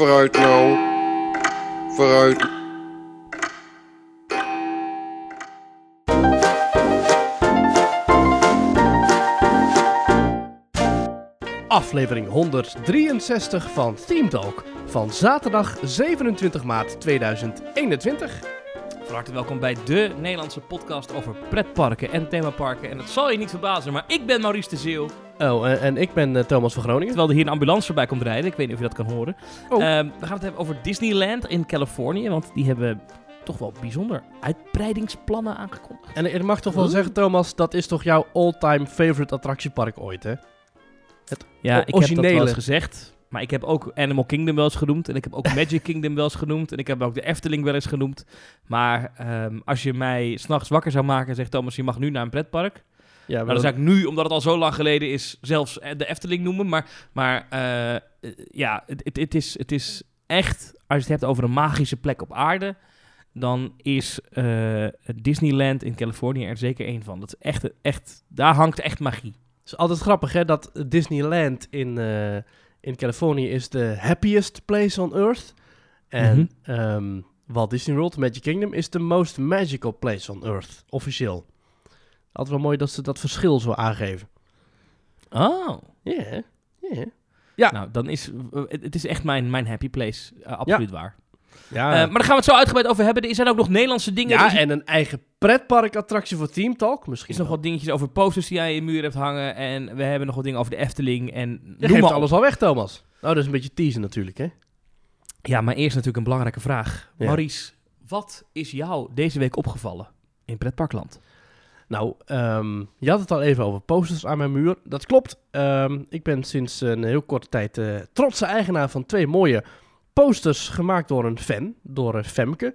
Vooruit nou. Vooruit. Aflevering 163 van Team Talk van zaterdag 27 maart 2021. Van harte welkom bij de Nederlandse podcast over pretparken en themaparken. En het zal je niet verbazen, maar ik ben Maurice de Zeeuw. Oh, en, en ik ben eh, Thomas van Groningen. Terwijl er hier een ambulance voorbij komt rijden. Ik weet niet of je dat kan horen. Oh. Ehm, we gaan het hebben over Disneyland in Californië. Want die hebben toch wel bijzonder uitbreidingsplannen aangekondigd. En ik mag toch wel zeggen, Thomas, dat is toch jouw all-time favorite attractiepark ooit, hè? Ja, ik heb dat wel eens gezegd. Maar ik heb ook Animal Kingdom wel eens genoemd. En ik heb ook Magic Kingdom wel eens genoemd. En ik heb ook de Efteling wel eens genoemd. Maar ehm, als je mij s'nachts wakker zou maken en zegt... Thomas, je mag nu naar een pretpark. Ja, Maar dan zou ik nu, omdat het al zo lang geleden is, zelfs eh, de Efteling noemen. Maar, maar eh, eh, ja, het, het, is, het is echt, als je het hebt over een magische plek op aarde, dan is Disneyland in Californië er zeker één van. Dat is echt, echt, daar hangt echt magie. Het is altijd grappig, hè, dat Disneyland in, eh, in Californië is de happiest place on earth. En Mhm. ehm, Walt Disney World, Magic Kingdom, is the most magical place on earth, officieel. Altijd wel mooi dat ze dat verschil zo aangeven. Oh. Ja, ja. Ja. Nou, dan is eh, het, is echt mijn, mijn happy place. Eh, absoluut waar. Ja, Eh, maar daar gaan we het zo uitgebreid over hebben. Er zijn ook nog Nederlandse dingen. ja Er en een eigen pretparkattractie voor Team Talk er misschien is nog wat dingetjes over posters die jij in je muur hebt hangen. En we hebben nog wat dingen over de Efteling. En Je noem geeft alles al weg, Thomas. Nou, dat is een beetje teasen natuurlijk, hè? Ja, maar eerst natuurlijk een belangrijke vraag. Ja. Maurice, wat is jou deze week opgevallen in pretparkland? Nou, ehm, je had het al even over posters aan mijn muur. Dat klopt. Ehm, ik ben sinds een heel korte tijd eh, trotse eigenaar van twee mooie posters gemaakt door een fan, door eh, Femke.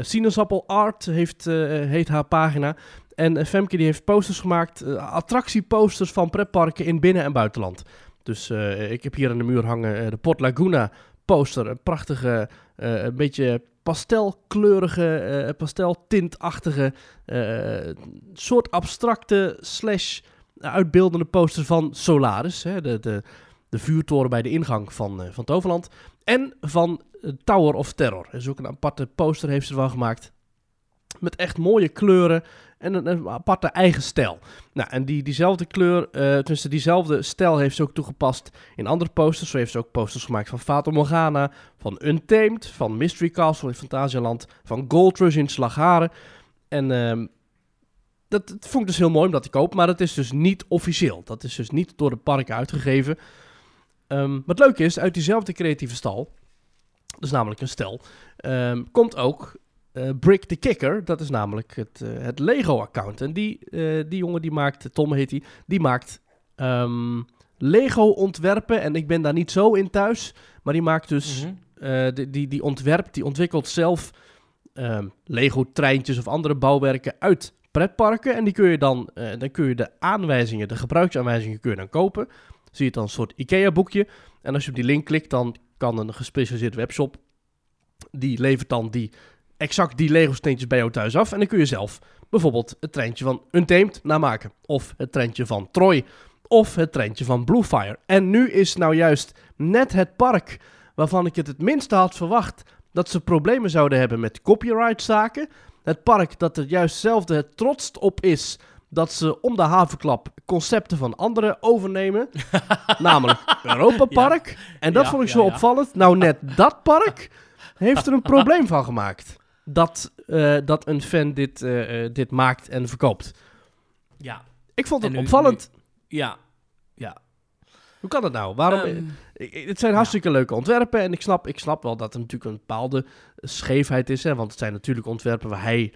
Sinaasappel Art heeft, heet haar pagina. En Femke die heeft posters gemaakt, attractieposters van pretparken in binnen- en buitenland. Dus ik heb hier aan de muur hangen de Port Laguna poster. Een prachtige, een beetje pastelkleurige, eh pasteltintachtige, eh, soort abstracte slash uitbeeldende poster van Solaris. Hè, de, de, de vuurtoren bij de ingang van, eh, van Toverland. En van Tower of Terror. Dus ook een aparte poster heeft ze ervan gemaakt. Met echt mooie kleuren en een, aparte eigen stijl. Nou, en die, diezelfde kleur, eh tenminste diezelfde stijl heeft ze ook toegepast in andere posters. Zo heeft ze ook posters gemaakt van Fata Morgana, van Untamed, van Mystery Castle in Fantasialand, van Gold Rush in Slagharen. En ehm, dat, dat vond ik dus heel mooi om dat te kopen, maar dat is dus niet officieel. Dat is dus niet door de parken uitgegeven. Ehm, wat leuk is, uit diezelfde creatieve stal, is namelijk een stel, ehm, komt ook eh, Brick the Kicker. Dat is namelijk het, eh, het Lego-account. En die, eh, die jongen die maakt, Tom heet hij, die maakt ehm, Lego-ontwerpen. En ik ben daar niet zo in thuis, maar die maakt dus Mhm. die, die, die ontwerpt, die ontwikkelt zelf ehm, Lego-treintjes of andere bouwwerken uit pretparken. En die kun je dan, dan kun je de aanwijzingen, de gebruiksaanwijzingen kun je dan kopen. Zie je dan een soort IKEA-boekje. En als je op die link klikt, dan kan een gespecialiseerde webshop, die levert dan die, exact die Lego-steentjes bij jou thuis af. En dan kun je zelf bijvoorbeeld het treintje van Untamed namaken. Of het treintje van Troy. Of het treintje van Bluefire. En nu is nou juist net het park waarvan ik het het minste had verwacht dat ze problemen zouden hebben met copyrightzaken. Het park dat er juist zelfde het trotst op is dat ze om de havenklap concepten van anderen overnemen. namelijk Europa Park. En dat Ja, vond ik zo ja. opvallend. Nou, net dat park heeft er een probleem van gemaakt. Dat, eh, dat een fan dit, eh, eh, dit maakt en verkoopt. Ja. Ik vond het nu- opvallend. Ja. Ja. Hoe kan dat nou? Waarom? Ehm, Het zijn hartstikke leuke ontwerpen en ik snap, ik snap wel dat er natuurlijk een bepaalde scheefheid is. Hè, want het zijn natuurlijk ontwerpen waar hij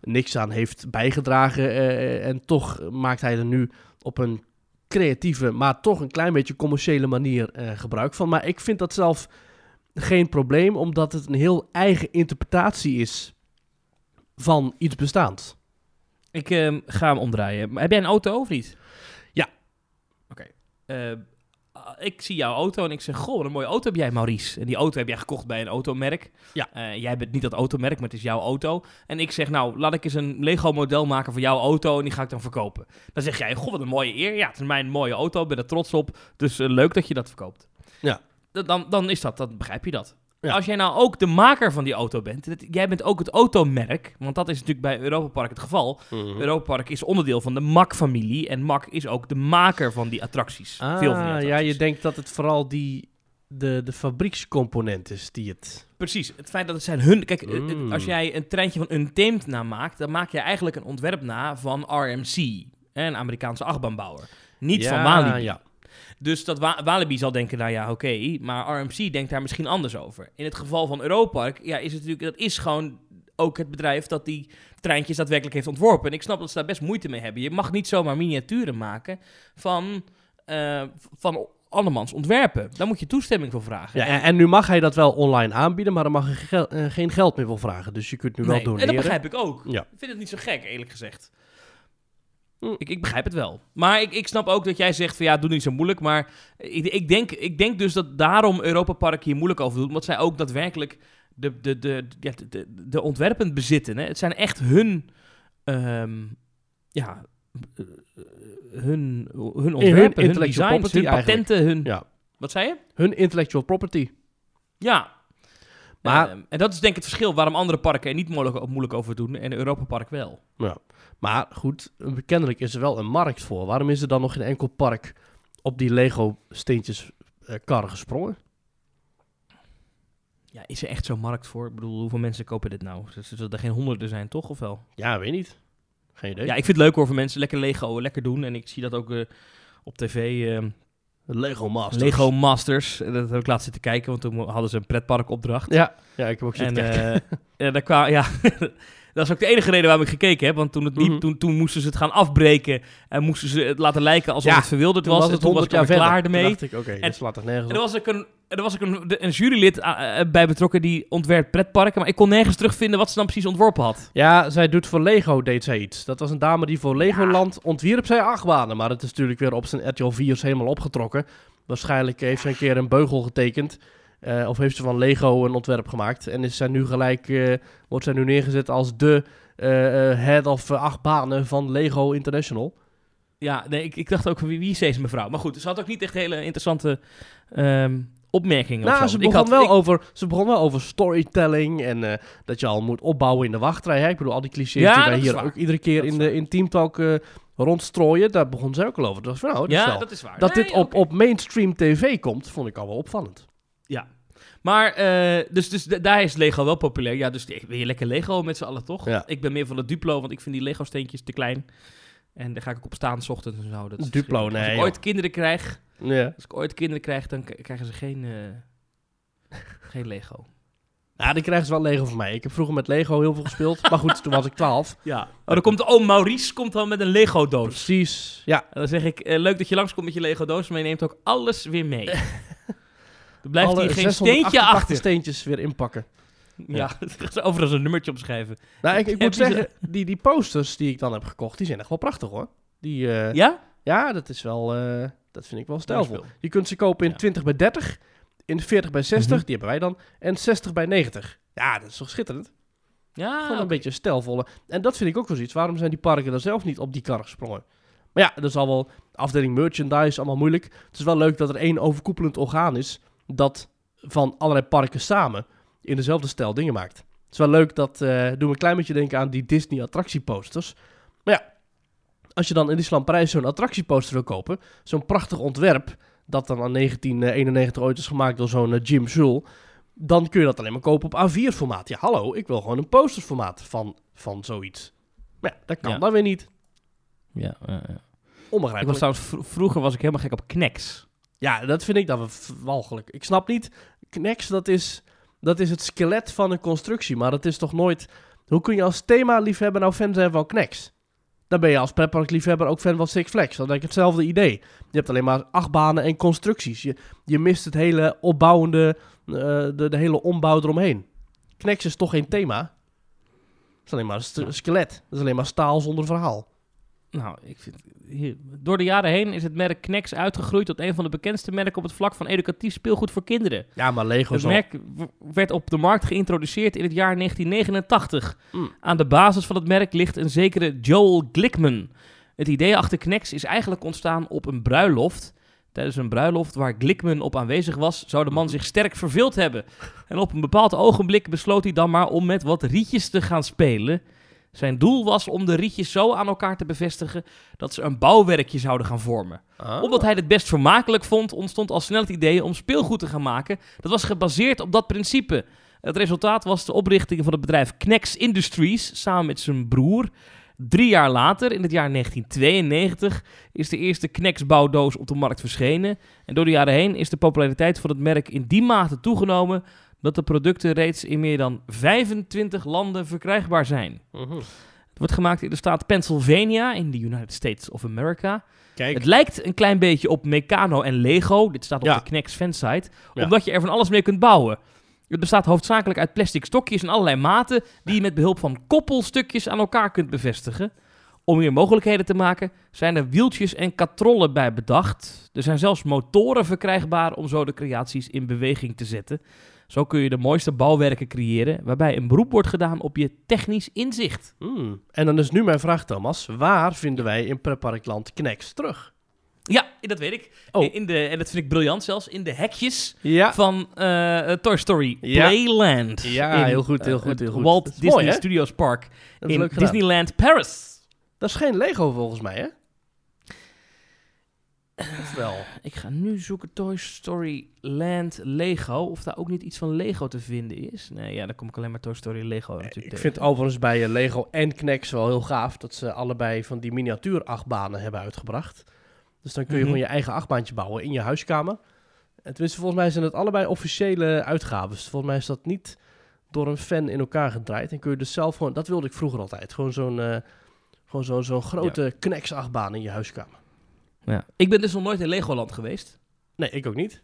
niks aan heeft bijgedragen. eh, en toch maakt hij er nu op een creatieve, maar toch een klein beetje commerciële manier eh, gebruik van. Maar ik vind dat zelf geen probleem, omdat het een heel eigen interpretatie is van iets bestaans. ik ehm, ga hem omdraaien. Maar heb jij een auto of niet? Ja. Oké. Eh, ik zie jouw auto en ik zeg, goh, wat een mooie auto heb jij, Maurice. En die auto heb jij gekocht bij een automerk. Ja. Eh, jij bent niet dat automerk, maar het is jouw auto. En ik zeg, nou, laat ik eens een Lego-model maken van jouw auto en die ga ik dan verkopen. Dan zeg jij, goh, wat een mooie eer. Ja, het is mijn mooie auto, ik ben er trots op. Dus eh, leuk dat je dat verkoopt. Ja. Dan, dan is dat, dan begrijp je dat. Ja. Als jij nou ook de maker van die auto bent, dat- jij bent ook het automerk, want dat is natuurlijk bij Europa Park het geval. Mhm. Europa Park is onderdeel van de MAC-familie en MAC is ook de maker van die attracties. Ah, Veel van die attracties. ja, je denkt dat het vooral die, de, de fabriekscomponent is die het... Precies, het feit dat het zijn hun... Kijk, eh, Mm. als jij een treintje van Untamed namaakt, dan maak je eigenlijk een ontwerp na van RMC, een Amerikaanse achtbaanbouwer. Niet van Ja, Walibi. Ja. Dus dat Wa- Walibi zal denken, nou ja, oké, maar RMC denkt daar misschien anders over. In het geval van Europark, ja, is het natuurlijk, dat is gewoon ook het bedrijf dat die treintjes daadwerkelijk heeft ontworpen. En ik snap dat ze daar best moeite mee hebben. Je mag niet zomaar miniaturen maken van, eh van andermans ontwerpen. Daar moet je toestemming voor vragen. Ja, en, en nu mag hij dat wel online aanbieden, maar dan mag ge- gel- eh, geen geld meer voor vragen. Dus je kunt nu wel Nee, en doneren. dat begrijp ik ook. Ja. Ik vind het niet zo gek, eerlijk gezegd. Hm. Ik, ik begrijp het wel. Maar ik, ik snap ook dat jij zegt van ja, doe niet zo moeilijk. Maar ik, ik, denk, ik denk dus dat daarom Europa Park hier moeilijk over doet. Omdat zij ook daadwerkelijk de, de, de, de, de, de ontwerpen bezitten. Hè. Het zijn echt hun... ehm, ja, eh, hun, hun ontwerpen, hun, intellectual designs, hun eigenlijk. patenten, hun... Ja. Wat zei je? Hun intellectual property. Ja. Maar- Ehm, en dat is denk ik het verschil waarom andere parken er niet moeilijk, moeilijk over doen en Europa Park wel. Ja. Maar goed, kennelijk is er wel een markt voor. Waarom is er dan nog geen enkel park op die Lego-steentjes eh karren gesprongen? Ja, is er echt zo'n markt voor? Ik bedoel, hoeveel mensen kopen dit nou? Zullen er geen honderden zijn, toch? Of wel? Ja, weet niet. Geen idee. Ja, ik vind het leuk hoor voor mensen. Lekker Lego, lekker doen. En ik zie dat ook eh, op tv. eh, Lego Masters. Lego Masters. Eh, Dat heb ik laatst zitten kijken, want toen hadden ze een pretparkopdracht. Ja, ja, ik heb ook En zitten kijken. eh, ja, daar kwam, ja, dat is ook de enige reden waarom ik gekeken heb. Want toen, het Mhm. toen, toen moesten ze het gaan afbreken. En moesten ze het laten lijken alsof Ja, het verwilderd was. was en het toen was 100 ik jaar klaar ermee. dacht ik, oké, En- dat toch nergens En er was ook een, er was ook een, een jurylid eh, eh, bij betrokken die ontwerpt pretparken. Maar ik kon nergens terugvinden wat ze dan precies ontworpen had. Ja, zij doet voor Lego deed zij iets. Dat was een dame die voor Legoland ontwierp zij achtbanen. Maar het is natuurlijk weer op zijn RTL 4's helemaal opgetrokken. Waarschijnlijk heeft ze een keer een beugel getekend. Eh, of heeft ze van Lego een ontwerp gemaakt. En is zij nu gelijk, eh, wordt zij nu neergezet als de eh, head of eh, achtbanen van Lego International. Ja, nee, ik, ik dacht ook, wie, wie is deze mevrouw? Maar goed, ze had ook niet echt hele interessante ehm, opmerkingen. Nou, ze Want ik begon, had- wel ik- over, ze begon wel over storytelling en dat je al moet opbouwen in de wachtrij. Hè? Ik bedoel, al die clichés Ja, die wij hier waar. ook iedere keer Dat in, de, in Team Talk rondstrooien. Daar begon ze ook al over. Dat was nou, dat is ja, wel- dat is waar. Dat Nee, dit op, op mainstream tv komt, vond ik al wel opvallend. Ja. Maar, eh, dus, dus daar is Lego wel populair. Ja, dus wil je lekker Lego met z'n allen, toch? Ja. Ik ben meer van het Duplo, want ik vind die Lego-steentjes te klein. En daar ga ik ook op staan, 's ochtends en zo. Dat is Duplo, verschrikkelijk. Als nee, ik joh. ooit kinderen krijg, Ja. als ik ooit kinderen krijg, dan krijgen ze geen, eh, geen Lego. Nou, die krijgen ze wel Lego van mij. Ik heb vroeger met Lego heel veel gespeeld. maar goed, toen was ik 12. Ja. Oh, dan komt oom Maurice komt dan met een Lego-doos. Precies. Ja, En dan zeg ik, eh, leuk dat je langskomt met je Lego-doos, maar je neemt ook alles weer mee. er blijft hier geen 688 steentje achter. steentjes weer inpakken. Ja, overigens een nummertje opschrijven. Nou, ik, ik moet zeggen, die, die posters die ik dan heb gekocht, die zijn echt wel prachtig hoor. Die, eh, Ja? Ja, dat is wel, eh, dat vind ik wel stijlvol. Je kunt ze kopen in Ja. 20 bij 30, in 40 bij 60, Mhm. die hebben wij dan, en 60 bij 90. Ja, dat is toch schitterend? Ja, Gewoon een beetje stijlvolle. En dat vind ik ook wel zoiets. Waarom zijn die parken er zelf niet op die kar gesprongen? Maar ja, dat is al wel afdeling merchandise, allemaal moeilijk. Het is wel leuk dat er één overkoepelend orgaan is dat van allerlei parken samen in dezelfde stijl dingen maakt. Het is wel leuk, dat eh doet me een klein beetje denken aan die Disney attractieposters. Maar ja, als je dan in die Slamperijs zo'n attractieposter wil kopen, zo'n prachtig ontwerp, dat dan aan 1991 ooit is gemaakt door zo'n eh, Jim Zul, dan kun je dat alleen maar kopen op A4-formaat. Ja, hallo, ik wil gewoon een posterformaat van, van zoiets. Maar ja, dat kan Ja. dan weer niet. Ja, ja. Ik Onbegrijpelijk. was trouwens, vro- vroeger was ik helemaal gek op Knex. Ja, dat vind ik dan wel walgelijk. Ik snap niet, Knex, dat is, dat is het skelet van een constructie, maar dat is toch nooit... Hoe kun je als thema-liefhebber nou fan zijn van Knex? Dan ben je als pretparkliefhebber ook fan van Six Flags. Dan denk ik hetzelfde idee. Je hebt alleen maar achtbanen en constructies. Je, je mist het hele opbouwende, eh, de, de hele ombouw eromheen. Knex is toch geen thema? Het is alleen maar een skelet. Dat is alleen maar staal zonder verhaal. Nou, ik vind, hier, door de jaren heen is het merk Knex uitgegroeid tot een van de bekendste merken op het vlak van educatief speelgoed voor kinderen. Ja, maar Lego Het merk w- werd op de markt geïntroduceerd in het jaar 1989. Mm. Aan de basis van het merk ligt een zekere Joel Glickman. Het idee achter Knex is eigenlijk ontstaan op een bruiloft Tijdens een bruiloft waar Glickman op aanwezig was, zou de man zich sterk verveeld hebben. En op een bepaald ogenblik besloot hij dan maar om met wat rietjes te gaan spelen. Zijn doel was om de rietjes zo aan elkaar te bevestigen dat ze een bouwwerkje zouden gaan vormen. Ah. Omdat hij het best vermakelijk vond, ontstond al snel het idee om speelgoed te gaan maken. Dat was gebaseerd op dat principe. Het resultaat was de oprichting van het bedrijf Knex Industries samen met zijn broer. Drie jaar later, in het jaar 1992, is de eerste Knex bouwdoos op de markt verschenen. En door de jaren heen is de populariteit van het merk in die mate toegenomen dat de producten reeds in meer dan 25 landen verkrijgbaar zijn. Mhm. Het wordt gemaakt in de staat Pennsylvania in de United States of America. Kijk, Het lijkt een klein beetje op Meccano en Lego. Dit staat op Ja. de Knex fansite. Ja. Omdat je er van alles mee kunt bouwen. Het bestaat hoofdzakelijk uit plastic stokjes in allerlei maten... die je met behulp van koppelstukjes aan elkaar kunt bevestigen. Om meer mogelijkheden te maken zijn er wieltjes en katrollen bij bedacht. Er zijn zelfs motoren verkrijgbaar om zo de creaties in beweging te zetten. Zo kun je de mooiste bouwwerken creëren... waarbij een beroep wordt gedaan op je technisch inzicht. Hmm. En dan is nu mijn vraag, Thomas. Waar vinden wij in Pretparkland Knex terug? Ja, dat weet ik. Oh. In de, en dat vind ik briljant zelfs. In de hekjes Ja. van eh, Toy Story Ja. Playland. Ja, In, heel goed, heel eh, goed, heel goed. Walt Disney mooi? Studios Park in. Disneyland Paris. Dat is geen Lego volgens mij, hè? Of wel? Ik ga nu zoeken Toy Story Land Lego. Of daar ook niet iets van Lego te vinden is. Nee, ja, dan kom ik alleen maar Toy Story Lego natuurlijk Ik tegen. vind overigens bij eh, Lego en Knex wel heel gaaf dat ze allebei van die miniatuur achtbanen hebben uitgebracht. Dus dan kun je Mhm. gewoon je eigen achtbaantje bouwen in je huiskamer. En tenminste, volgens mij zijn het allebei officiële uitgaven. Dus volgens mij is dat niet door een fan in elkaar gedraaid. En kun je dus zelf gewoon, dat wilde ik vroeger altijd, gewoon zo'n eh, gewoon zo'n zo'n grote Knex achtbaan in je huiskamer. Ja. Ik ben dus nog nooit in Legoland geweest. Nee, ik ook niet.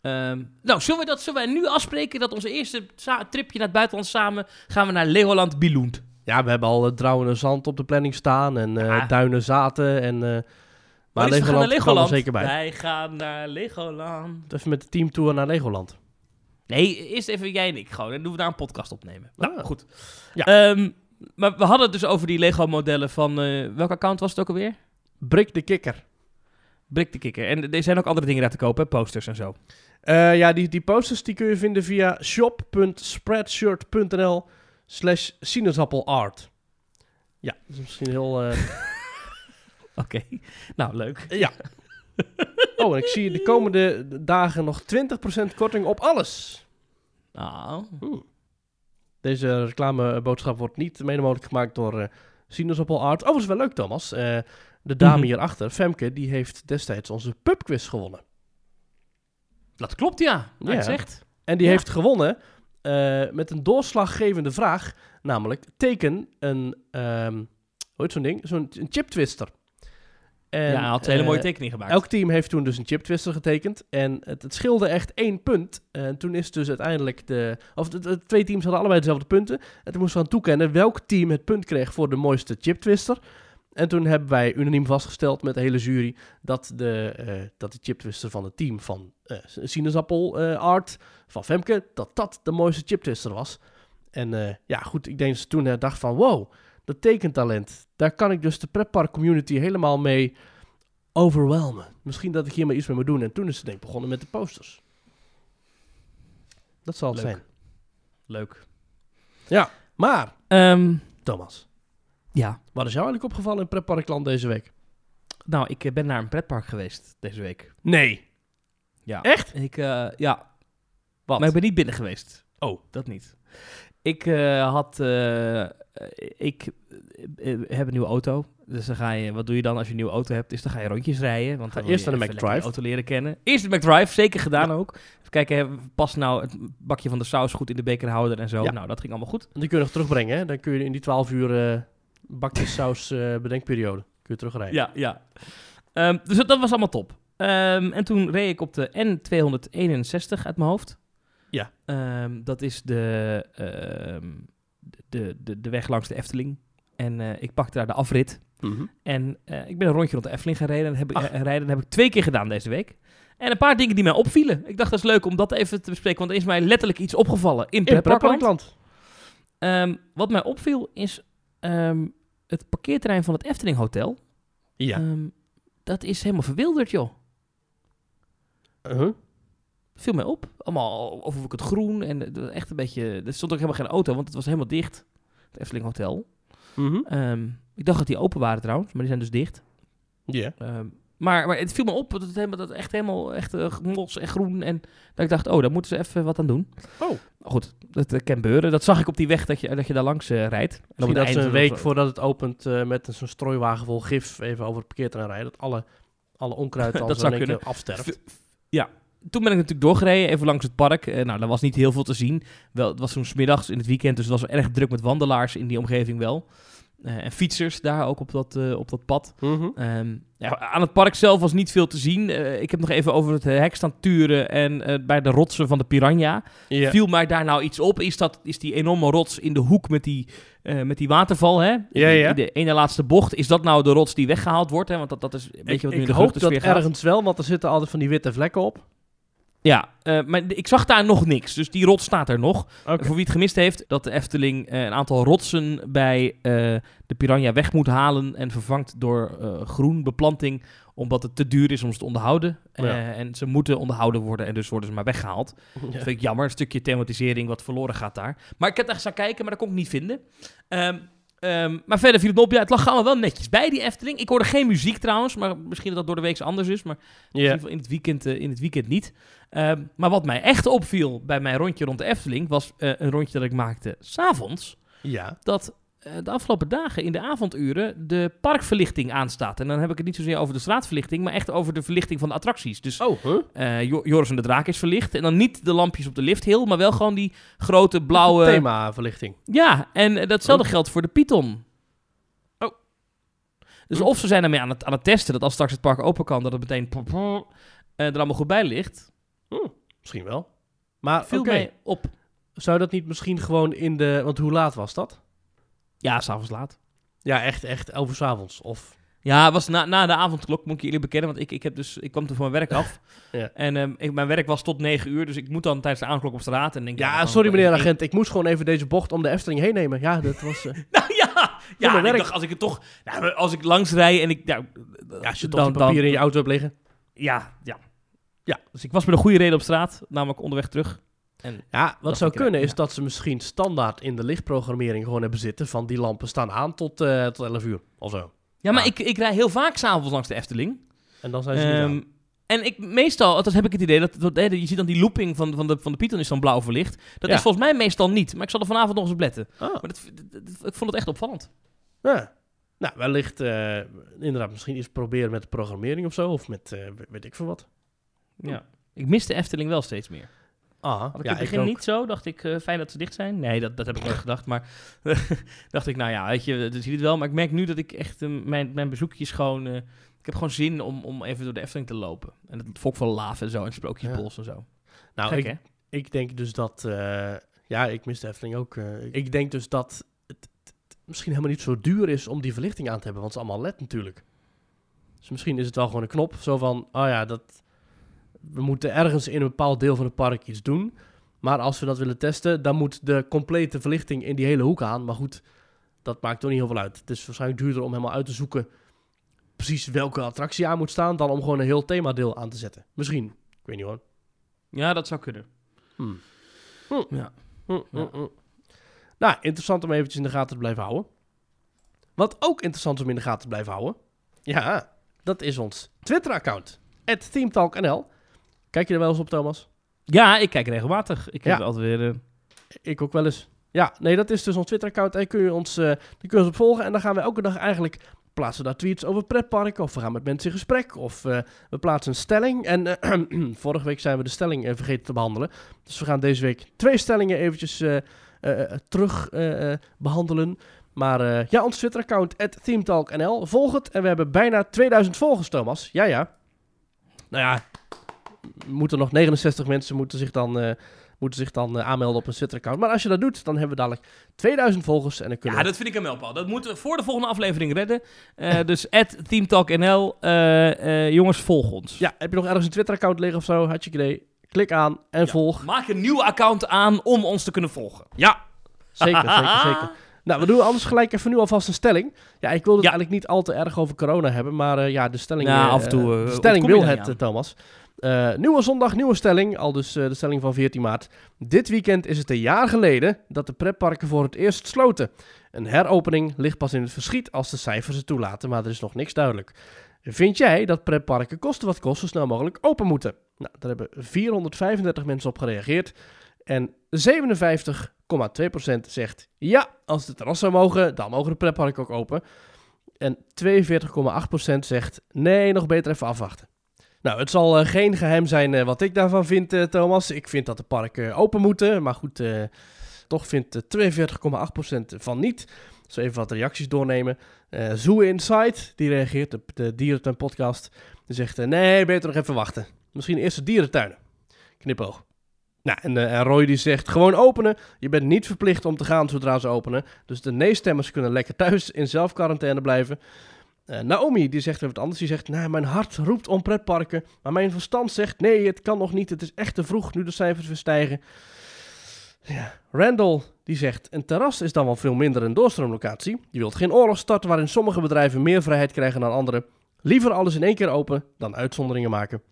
Ehm, nou, zullen, we dat, zullen wij nu afspreken dat onze eerste tripje naar het buitenland samen gaan we naar Legoland Billund? Ja, we hebben al uh, Drouwen zand op de planning staan en eh, Ja. Duinen zaten. En, eh, maar Oh, dus we gaan Legoland er Legoland. zeker bij. Wij gaan naar Legoland. Even met de teamtour naar Legoland. Nee, eerst even jij en ik gewoon. En dan doen we daar een podcast opnemen. Nou, Ah. goed. Ja. Ehm, maar we hadden het dus over die Lego-modellen van... eh, welk account was het ook alweer? Brik de kikker. De Kikker. En er zijn ook andere dingen daar te kopen, posters en zo. Eh, ja, die, die posters die kun je vinden via shop.spreadshirt.nl slash sinaasappelart. Ja, dat is misschien heel... eh, Oké, nou leuk. ja. Oh, en ik zie de komende dagen nog 20% korting op alles. Nou. Deze reclameboodschap wordt niet mede mogelijk gemaakt door eh Sinaasappelart. Overigens wel leuk, Thomas. Eh, de dame Mhm. hierachter, Femke, die heeft destijds onze pubquiz gewonnen. dat klopt ja. Ja. zegt. En die Ja. heeft gewonnen eh, met een doorslaggevende vraag. Namelijk, teken een, ehm hoe heet zo'n ding? Zo'n een chip twister. En, ja, hij had een hele eh, mooie tekening gemaakt. Elk team heeft toen dus een chip twister getekend. En het, het scheelde echt één punt. En toen is dus uiteindelijk de... Of de, de twee teams hadden allebei dezelfde punten. En toen moesten we aan toekennen welk team het punt kreeg voor de mooiste chip twister. En toen hebben wij unaniem vastgesteld met de hele jury... dat de, eh, dat de chip twister van het team van eh Sinaasappel eh, Art... van Femke, dat dat de mooiste chip twister was. En ja, goed, ik denk dat ze toen dacht van... wow, dat tekentalent, daar kan ik dus de pretpark community helemaal mee overwhelmen. Misschien dat ik hier maar iets mee moet doen. En toen is ze denk ik begonnen met de posters. Dat zal het Leuk. zijn. Leuk. Maar, Ehm, Thomas, ja, wat is jou eigenlijk opgevallen in pretparkland deze week? nou, ik eh, ben naar een pretpark geweest deze week. Nee. Ja. Echt? Ik, eh, ja, Wat? maar ik ben niet binnen geweest. Oh. Dat niet. Ik eh, had, eh, ik eh, heb een nieuwe auto. Dus dan ga je, wat doe je dan als je een nieuwe auto hebt? Is dan ga je rondjes rijden. Want Ga dan wil eerst je naar de even lekker McDrive. je auto leren kennen. Eerst de McDrive, zeker gedaan ook. Even kijken, hè, past nou het bakje van de saus goed in de bekerhouder en zo. Ja. Nou, dat ging allemaal goed. Die kun je nog terugbrengen, hè? Dan kun je in die 12 uur eh bakjes saus eh, bedenkperiode kun je terugrijden. Ja, ja. Ehm, dus dat, dat was allemaal top. Ehm, en toen reed ik op de N261 uit mijn hoofd. Ja. Ehm, dat is de, de, de, de weg langs de Efteling. En eh, ik pakte daar de afrit. Mhm. En eh, ik ben een rondje rond de Efteling gaan rijden. Dat heb, ik, rijden. Dat heb ik twee keer gedaan deze week. En een paar dingen die mij opvielen. Ik dacht dat is leuk om dat even te bespreken. Want er is mij letterlijk iets opgevallen in In pretparkland. wat mij opviel is het parkeerterrein van het Efteling Hotel. Ja. Ehm, dat is helemaal verwilderd, joh. Uh-huh. Viel mij op. Allemaal overwoek het groen en echt een beetje... Er stond ook helemaal geen auto, want het was helemaal dicht. Het Efteling Hotel. Mhm. Ehm, ik dacht dat die open waren trouwens, maar die zijn dus dicht. Ja. Ehm, maar, maar het viel me op dat het, helemaal, dat echt helemaal echt, eh, mos en groen. En dat ik dacht, oh, daar moeten ze even wat aan doen. Oh. Goed, dat eh, kan gebeuren. Dat zag ik op die weg dat je, dat je daar langs eh, rijdt. En op dat ze een week voordat het opent met een- zo'n strooiwagen vol gif even over het parkeerterrein rijden. Dat alle, alle onkruid dan Dat zo zou kunnen. afsterft. Toen ben ik natuurlijk doorgereden, even langs het park. Nou, daar was niet heel veel te zien. Wel, het was zo'n middags in het weekend, dus het was erg druk met wandelaars in die omgeving wel. Eh, en fietsers daar ook op dat, eh, op dat pad. Mhm. Ehm, ja, aan het park zelf was niet veel te zien. Eh, ik heb nog even over het hek staan turen en bij de rotsen van de Piranha. Viel mij daar nou iets op? Is, dat, is die enorme rots in de hoek met die, met die waterval, hè? In de ene laatste bocht. Is dat nou de rots die weggehaald wordt? Hè? Want dat, dat is een beetje wat nu in de hoop dat gaat. ergens wel, want er zitten altijd van die witte vlekken op. Ja, eh, maar ik zag daar nog niks. Dus die rots staat er nog. Voor wie het gemist heeft, dat de Efteling eh, een aantal rotsen bij eh, de Piranha weg moet halen en vervangt door groen beplanting, omdat het te duur is om ze te onderhouden. Ja. En ze moeten onderhouden worden en dus worden ze maar weggehaald. Ja. Dat vind ik jammer, een stukje thematisering wat verloren gaat daar. Maar ik heb daar gaan kijken, maar dat kon ik niet vinden. Ehm, ehm, maar verder viel het op, ja, het lag allemaal wel netjes bij die Efteling. Ik hoorde geen muziek trouwens, maar misschien dat dat door de week anders is. Maar in Ja. ieder geval in het weekend, eh, in het weekend niet. Ehm, maar wat mij echt opviel bij mijn rondje rond de Efteling... was eh, een rondje dat ik maakte s'avonds... ja. dat de afgelopen dagen in de avonduren de parkverlichting aanstaat. En dan heb ik het niet zozeer over de straatverlichting... maar echt over de verlichting van de attracties. Dus Oh, huh? eh, Jo- Joris en de Draak is verlicht. En dan niet de lampjes op de lifthill... maar wel gewoon die grote blauwe... Themaverlichting. Ja, en eh, datzelfde geldt voor de Python. Oh. Dus Hm. of ze zijn ermee aan het, aan het testen... dat als straks het park open kan... dat het meteen... eh, er allemaal goed bij ligt... Misschien wel. Maar viel mij op. zou dat niet misschien gewoon in de... Want hoe laat was dat? Ja, s'avonds laat. Ja, echt, echt 11 uur 's avonds. Of... Ja, het was na, na de avondklok, moet ik eerlijk bekennen. Want ik, ik, heb dus, ik kwam toen van mijn werk af. Ja. En ehm, ik, mijn werk was tot 9 uur. Dus ik moet dan tijdens de avondklok op straat. En denk, Ja, dan- sorry meneer dan- agent. Ik moest gewoon even deze bocht om de Efteling heen nemen. Ja, dat was... eh, Nou ja, ja en ik dacht, als ik het toch... Maar als ik langs rij en ik... Ja, ja, als je toch die papieren in je auto hebt liggen. Ja, ja. Ja. Dus ik was met een goede reden op straat. Namelijk onderweg terug. En Ja, wat Dat zou kunnen is dat ze misschien standaard in de lichtprogrammering gewoon hebben zitten van die lampen staan aan tot, eh, tot 11 uur of zo. Ja, maar ik, ik rij heel vaak s'avonds langs de Efteling. En dan zijn ze niet Ehm, aan. en ik, meestal, althans heb ik het idee, dat, dat hè, je ziet dan die looping van, van, de, van de Python is dan blauw verlicht. Dat Ja. is volgens mij meestal niet, maar ik zal er vanavond nog eens op letten. Ah, Maar dat, dat- dat- ik vond het echt opvallend. ja. Nou, wellicht eh, inderdaad misschien eens proberen met de programmering of zo. Of met eh, weet ik veel wat. Ja. Ik mis de Efteling wel steeds meer. Ah, Had ik ja, in het begin niet zo. Dacht ik, eh, fijn dat ze dicht zijn. Nee, dat, dat heb ik nooit gedacht. Maar dacht ik, nou ja, weet je, dat zie je het wel. Maar ik merk nu dat ik echt, eh, mijn, mijn bezoekjes gewoon... eh, ik heb gewoon zin om, om even door de Efteling te lopen. En het volk van Laaf en zo. En Sprookjesbos en zo. Nou, Gek, ik, hè? ik denk dus dat... ja, ik mis de Efteling ook. ik denk dus dat het, het- het misschien helemaal niet zo duur is om die verlichting aan te hebben. Want het is allemaal LED natuurlijk. Dus misschien is het wel gewoon een knop. Zo van, oh ja, dat, we moeten ergens in een bepaald deel van het park iets doen. Maar als we dat willen testen, dan moet de complete verlichting in die hele hoek aan. Maar goed, dat maakt toch niet heel veel uit. Het is waarschijnlijk duurder om helemaal uit te zoeken precies welke attractie aan moet staan... dan om gewoon een heel themadeel aan te zetten. Misschien. Ik weet niet hoor. Ja, dat zou kunnen. Hmm. Ja. Hm, hm, Ja. hm. Nou, interessant om eventjes in de gaten te blijven houden. Wat ook interessant om in de gaten te blijven houden. Ja, dat is ons Twitter-account. ThemeTalkNL. Kijk je er wel eens op, Thomas? Ja, ik kijk regelmatig. Ik heb Ja. altijd weer... eh, Ik ook wel eens. Ja, nee, dat is dus ons Twitter-account. En kun je ons, die kun je ons op volgen. En dan gaan we elke dag eigenlijk plaatsen daar tweets over pretparken. Of we gaan met mensen in gesprek. Of eh, we plaatsen een stelling. En vorige week zijn we de stelling vergeten te behandelen. Dus we gaan deze week twee stellingen eventjes terug eh, eh, behandelen. Maar ja, ons Twitter-account, ThemeTalkNL. Volg het. En we hebben bijna 2000 volgers, Thomas. Ja, ja. Nou ja, moeten nog 69 mensen moeten zich dan, eh, moeten zich dan eh, aanmelden op een Twitter-account. Maar als je dat doet, dan hebben we dadelijk 2000 volgers. En dan kunnen Ja, dat vind ik een mijlpaal. Dat moeten we voor de volgende aflevering redden. Eh, dus at TeamTalkNL. jongens, volg ons. Ja, heb je nog ergens een Twitter-account liggen of zo? Had je idee? Klik aan en Ja. volg. Maak een nieuw account aan om ons te kunnen volgen. Ja, zeker, zeker, zeker. Nou, we doen anders gelijk even nu alvast een stelling. Ja, ik wil het Ja. eigenlijk niet al te erg over corona hebben, maar ja, de stelling, Nou, af en toe, de stelling wil het, Thomas. Eh, nieuwe zondag, nieuwe stelling. Al dus eh, de stelling van 14 maart. Dit weekend is het een jaar geleden dat de pretparken voor het eerst sloten. Een heropening ligt pas in het verschiet als de cijfers het toelaten, maar er is nog niks duidelijk. Vind jij dat pretparken kosten wat kost zo snel mogelijk open moeten? Nou, daar hebben 435 mensen op gereageerd. En 57,2% zegt ja, als de zou mogen, dan mogen de pretparken ook open. En 42,8% zegt nee, nog beter even afwachten. Nou, het zal eh, geen geheim zijn eh, wat ik daarvan vind, eh, Thomas. Ik vind dat de parken open moeten. Maar goed, toch vindt eh, 42,8% van niet. Dus even wat reacties doornemen. Zoo Insight, die reageert op de Dierentuin podcast. Die zegt, nee, beter nog even wachten. Misschien eerst de dierentuinen. Knipoog. Nou, en, en Roy die zegt, gewoon openen. Je bent niet verplicht om te gaan zodra ze openen. Dus de nee-stemmers kunnen lekker thuis in zelfquarantaine blijven. Eh, Naomi, die zegt weer wat anders. Die zegt, nou, mijn hart roept om pretparken. Maar mijn verstand zegt, nee, het kan nog niet. Het is echt te vroeg nu de cijfers weer stijgen. Ja. Randall, die zegt, een terras is dan wel veel minder een doorstroomlocatie. Je wilt geen oorlog starten waarin sommige bedrijven meer vrijheid krijgen dan anderen. Liever alles in één keer open dan uitzonderingen maken.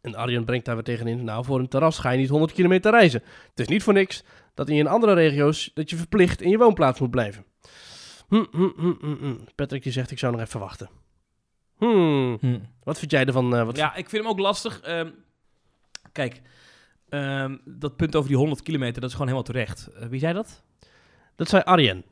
En Arjen brengt daar weer tegenin, nou, voor een terras ga je niet 100 kilometer reizen. Het is niet voor niks dat in andere regio's dat je verplicht in je woonplaats moet blijven. Hm, hm, hm, hm, hm. Patrick die zegt, ik zou nog even wachten. Hmm, Hm. wat vind jij ervan? eh, wat Ja, ik vind hem ook lastig. Ehm, kijk, ehm, dat punt over die 100 kilometer, dat is gewoon helemaal terecht. Eh, wie zei dat? Dat zei Arjen.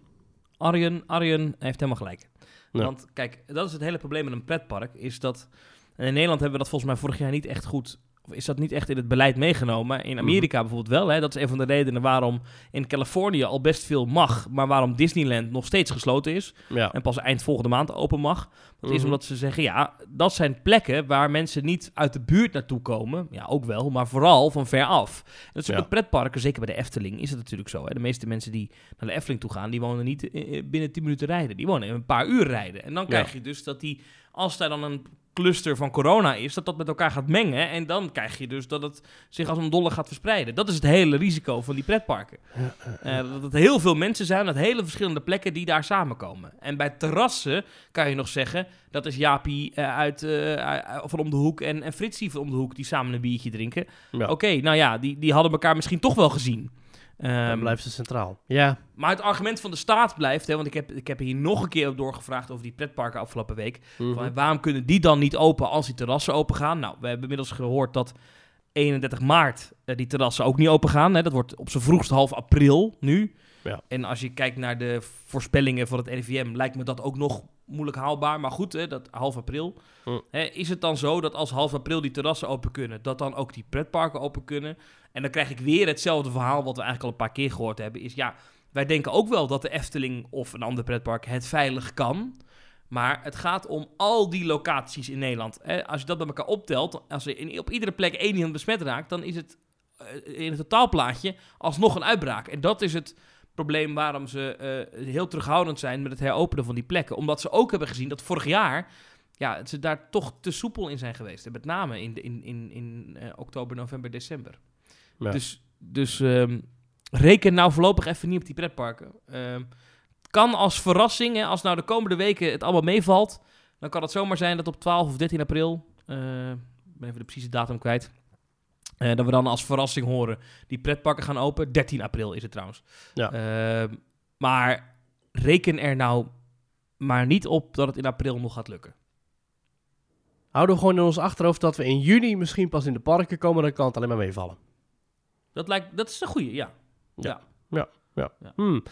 Arjen, Arjen heeft helemaal gelijk. Ja. Want kijk, dat is het hele probleem met een pretpark. Is dat. En in Nederland hebben we dat volgens mij vorig jaar niet echt goed. Of is dat niet echt in het beleid meegenomen? Maar in Amerika bijvoorbeeld wel. Hè? Dat is een van de redenen waarom in Californië al best veel mag. Maar waarom Disneyland nog steeds gesloten is. Ja. En pas eind volgende maand open mag. Dat is Mhm. omdat ze zeggen, ja, dat zijn plekken waar mensen niet uit de buurt naartoe komen. Ja, ook wel, maar vooral van ver af. En dat is ook Ja. met pretparken, zeker bij de Efteling, is het natuurlijk zo. Hè? De meeste mensen die naar de Efteling toe gaan, die wonen niet eh, eh, binnen 10 minuten rijden. Die wonen in een paar uur rijden. En dan krijg je dus dat die, als daar dan een cluster van corona is, dat dat met elkaar gaat mengen. En dan krijg je dus dat het zich als een dolle gaat verspreiden. Dat is het hele risico van die pretparken. Eh, dat het heel veel mensen zijn uit hele verschillende plekken die daar samenkomen. En bij terrassen kan je nog zeggen, dat is Jaapie eh, uit, eh, van om de hoek en, en Fritsie van om de hoek die samen een biertje drinken. Ja. Oké, nou ja, die, die hadden elkaar misschien toch wel gezien. Dan Ehm, blijft ze centraal. Ja. maar het argument van de staat blijft, hè, want ik heb, ik heb hier nog een keer op doorgevraagd over die pretparken afgelopen week. Mhm. Van, waarom kunnen die dan niet open als die terrassen open gaan? Nou, we hebben inmiddels gehoord dat 31 maart eh, die terrassen ook niet open gaan. Hè. Dat wordt op zijn vroegst half april nu. Ja. En als je kijkt naar de voorspellingen van het RIVM, lijkt me dat ook nog moeilijk haalbaar. Maar goed, hè, dat half april. Hm. Hè, is het dan zo dat als half april die terrassen open kunnen, dat dan ook die pretparken open kunnen? En dan krijg ik weer hetzelfde verhaal wat we eigenlijk al een paar keer gehoord hebben. Is ja, wij denken ook wel dat de Efteling of een ander pretpark het veilig kan. Maar het gaat om al die locaties in Nederland. Hè, als je dat bij elkaar optelt, als er in, op iedere plek één iemand besmet raakt, dan is het eh, in het totaalplaatje alsnog een uitbraak. En dat is het probleem waarom ze eh, heel terughoudend zijn met het heropenen van die plekken. Omdat ze ook hebben gezien dat vorig jaar ja, ze daar toch te soepel in zijn geweest. Met name in, de- in, in, in eh, oktober, november, december. Ja. Dus, dus ehm, reken nou voorlopig even niet op die pretparken. Ehm, kan als verrassing, hè, als nou de komende weken het allemaal meevalt, dan kan het zomaar zijn dat op 12 of 13 april, eh, ik ben even de precieze datum kwijt, eh, dat we dan als verrassing horen die pretparken gaan open. 13 april is het trouwens. Ja. Ehm, maar reken er nou maar niet op dat het in april nog gaat lukken. Houden we gewoon in ons achterhoofd dat we in juni misschien pas in de parken komen, dan kan het alleen maar meevallen. Dat, lijkt, dat is een goeie, ja. Ja. Ja. Hmm.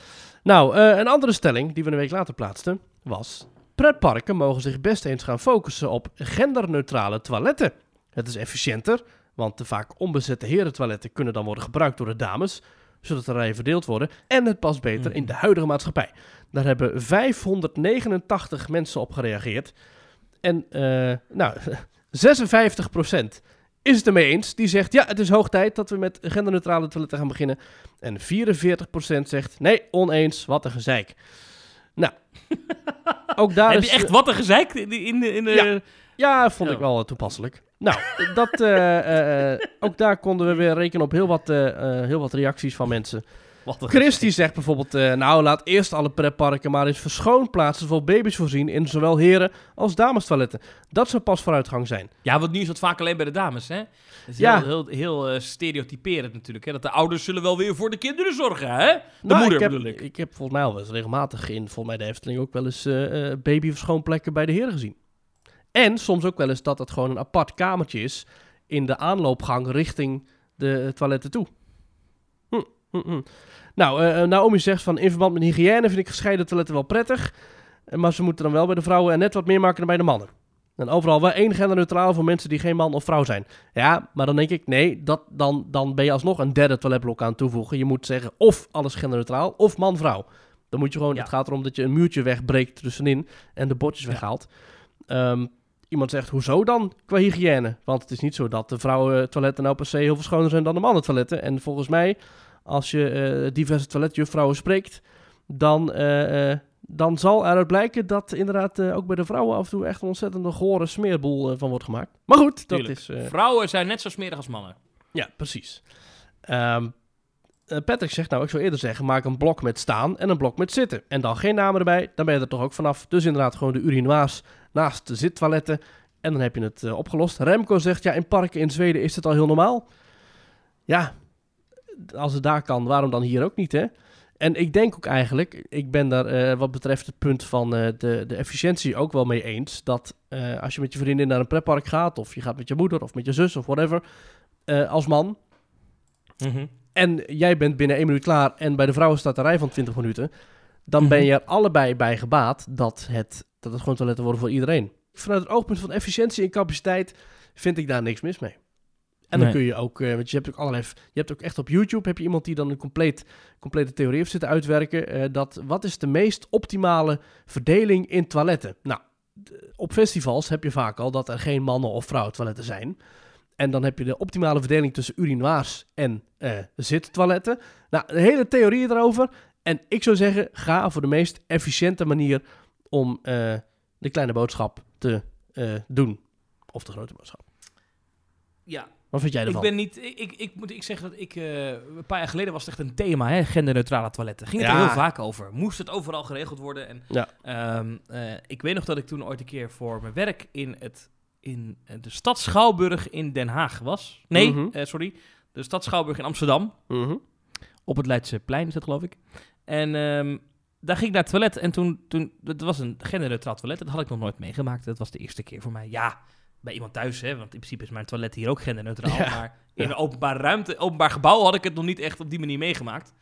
Nou, eh, een andere stelling die we een week later plaatsten was... Pretparken mogen zich best eens gaan focussen op genderneutrale toiletten. Het is efficiënter, want de vaak onbezette herentoiletten kunnen dan worden gebruikt door de dames, zodat de rijen verdeeld worden. En het past beter Mhm. in de huidige maatschappij. Daar hebben 589 mensen op gereageerd. En, eh, nou, 56% is het ermee eens. Die zegt, ja, het is hoog tijd dat we met genderneutrale toiletten gaan beginnen. En 44% zegt, nee, oneens, wat een gezeik. Nou, ook daar Heb is... je echt wat een gezeik in. In in Ja. Ja, vond ik wel toepasselijk. Nou, dat, eh, eh, eh, ook daar konden we weer rekenen op heel wat, heel wat reacties van mensen. Wat een Chris die zegt bijvoorbeeld, nou laat eerst alle pretparken maar eens verschoonplaatsen voor baby's voorzien in zowel heren als damestoiletten. Dat zou pas vooruitgang zijn. Ja, want nu is dat vaak alleen bij de dames, hè? Dat is Ja. heel, heel, heel stereotyperend natuurlijk, hè? Dat de ouders zullen wel weer voor de kinderen zorgen, hè? De Nou, moeder ik heb, bedoel ik. Ik heb volgens mij al wel eens regelmatig in, volgens mij de Efteling ook wel eens eh, babyverschoonplekken bij de heren gezien. En soms ook wel eens dat het gewoon een apart kamertje is in de aanloopgang richting de toiletten toe. Hm, hm, hm. Nou, eh, Naomi zegt van in verband met hygiëne vind ik gescheiden toiletten wel prettig. eh, Maar ze moeten dan wel bij de vrouwen en net wat meer maken dan bij de mannen. En overal wel één genderneutraal voor mensen die geen man of vrouw zijn. Ja, maar dan denk ik, nee, dat, dan, dan ben je alsnog een derde toiletblok aan toevoegen. Je moet zeggen of alles genderneutraal of man-vrouw. Dan moet je gewoon, Ja. het gaat erom dat je een muurtje wegbreekt tussenin en de bordjes Ja. weghaalt. Ehm, iemand zegt, hoezo dan qua hygiëne? Want het is niet zo dat de vrouwentoiletten nou per se heel veel schoner zijn dan de mannentoiletten. En volgens mij, als je eh, diverse toiletjuffrouwen spreekt, dan, eh, eh, dan zal eruit blijken dat inderdaad eh, ook bij de vrouwen af en toe echt een ontzettende gore smeerboel eh, van wordt gemaakt. Maar goed, dat Tuurlijk. is... eh, Vrouwen zijn net zo smerig als mannen. ja, precies. Eh, Patrick zegt nou, ik zou eerder zeggen, maak een blok met staan en een blok met zitten. En dan geen namen erbij, dan ben je er toch ook vanaf. Dus inderdaad gewoon de urinoirs naast de zittoiletten. En dan heb je het eh, opgelost. Remco zegt, ja, in parken in Zweden is het al heel normaal. Ja, als het daar kan, waarom dan hier ook niet, hè? En ik denk ook eigenlijk, ik ben daar eh, wat betreft het punt van eh, de, de efficiëntie ook wel mee eens. Dat als je met je vriendin naar een pretpark gaat, of je gaat met je moeder of met je zus of whatever, als man, en jij bent binnen één minuut klaar en bij de vrouwen staat een rij van 20 minuten, dan ben Mhm. je er allebei bij gebaat dat het, dat het gewoon toiletten worden voor iedereen. Vanuit het oogpunt van efficiëntie en capaciteit vind ik daar niks mis mee. En dan Nee. kun je ook, eh, want je hebt ook allerlei, je hebt ook echt op YouTube heb je iemand die dan een compleet, complete theorie heeft zitten uitwerken. eh, dat wat is de meest optimale verdeling in toiletten? Nou, op festivals heb je vaak al dat er geen mannen of vrouwen toiletten zijn. En dan heb je de optimale verdeling tussen urinoirs en eh zittoiletten. Nou, een hele theorie erover. En ik zou zeggen, ga voor de meest efficiënte manier om eh, de kleine boodschap te eh, doen. Of de grote boodschap. Ja, Wat vind jij ik ervan? ben niet... Ik, ik, ik moet ik zeggen dat ik... eh, een paar jaar geleden was het echt een thema, hè? Genderneutrale toiletten. Ging het er heel vaak over. Moest het overal geregeld worden? En, Ja. ehm, eh, ik weet nog dat ik toen ooit een keer voor mijn werk in, het, in de stad Schouwburg in Den Haag was. Nee, Mhm. sorry. De stad Schouwburg in Amsterdam. Mhm. Op het Leidseplein is dat, geloof ik. En ehm, daar ging ik naar het toilet. En toen, toen dat was een genderneutraal toilet. Dat had ik nog nooit meegemaakt. Dat was de eerste keer voor mij. Ja, bij iemand thuis, hè. Want in principe is mijn toilet hier ook genderneutraal. Ja. Maar in Ja. een openbare ruimte, openbaar gebouw had ik het nog niet echt op die manier meegemaakt.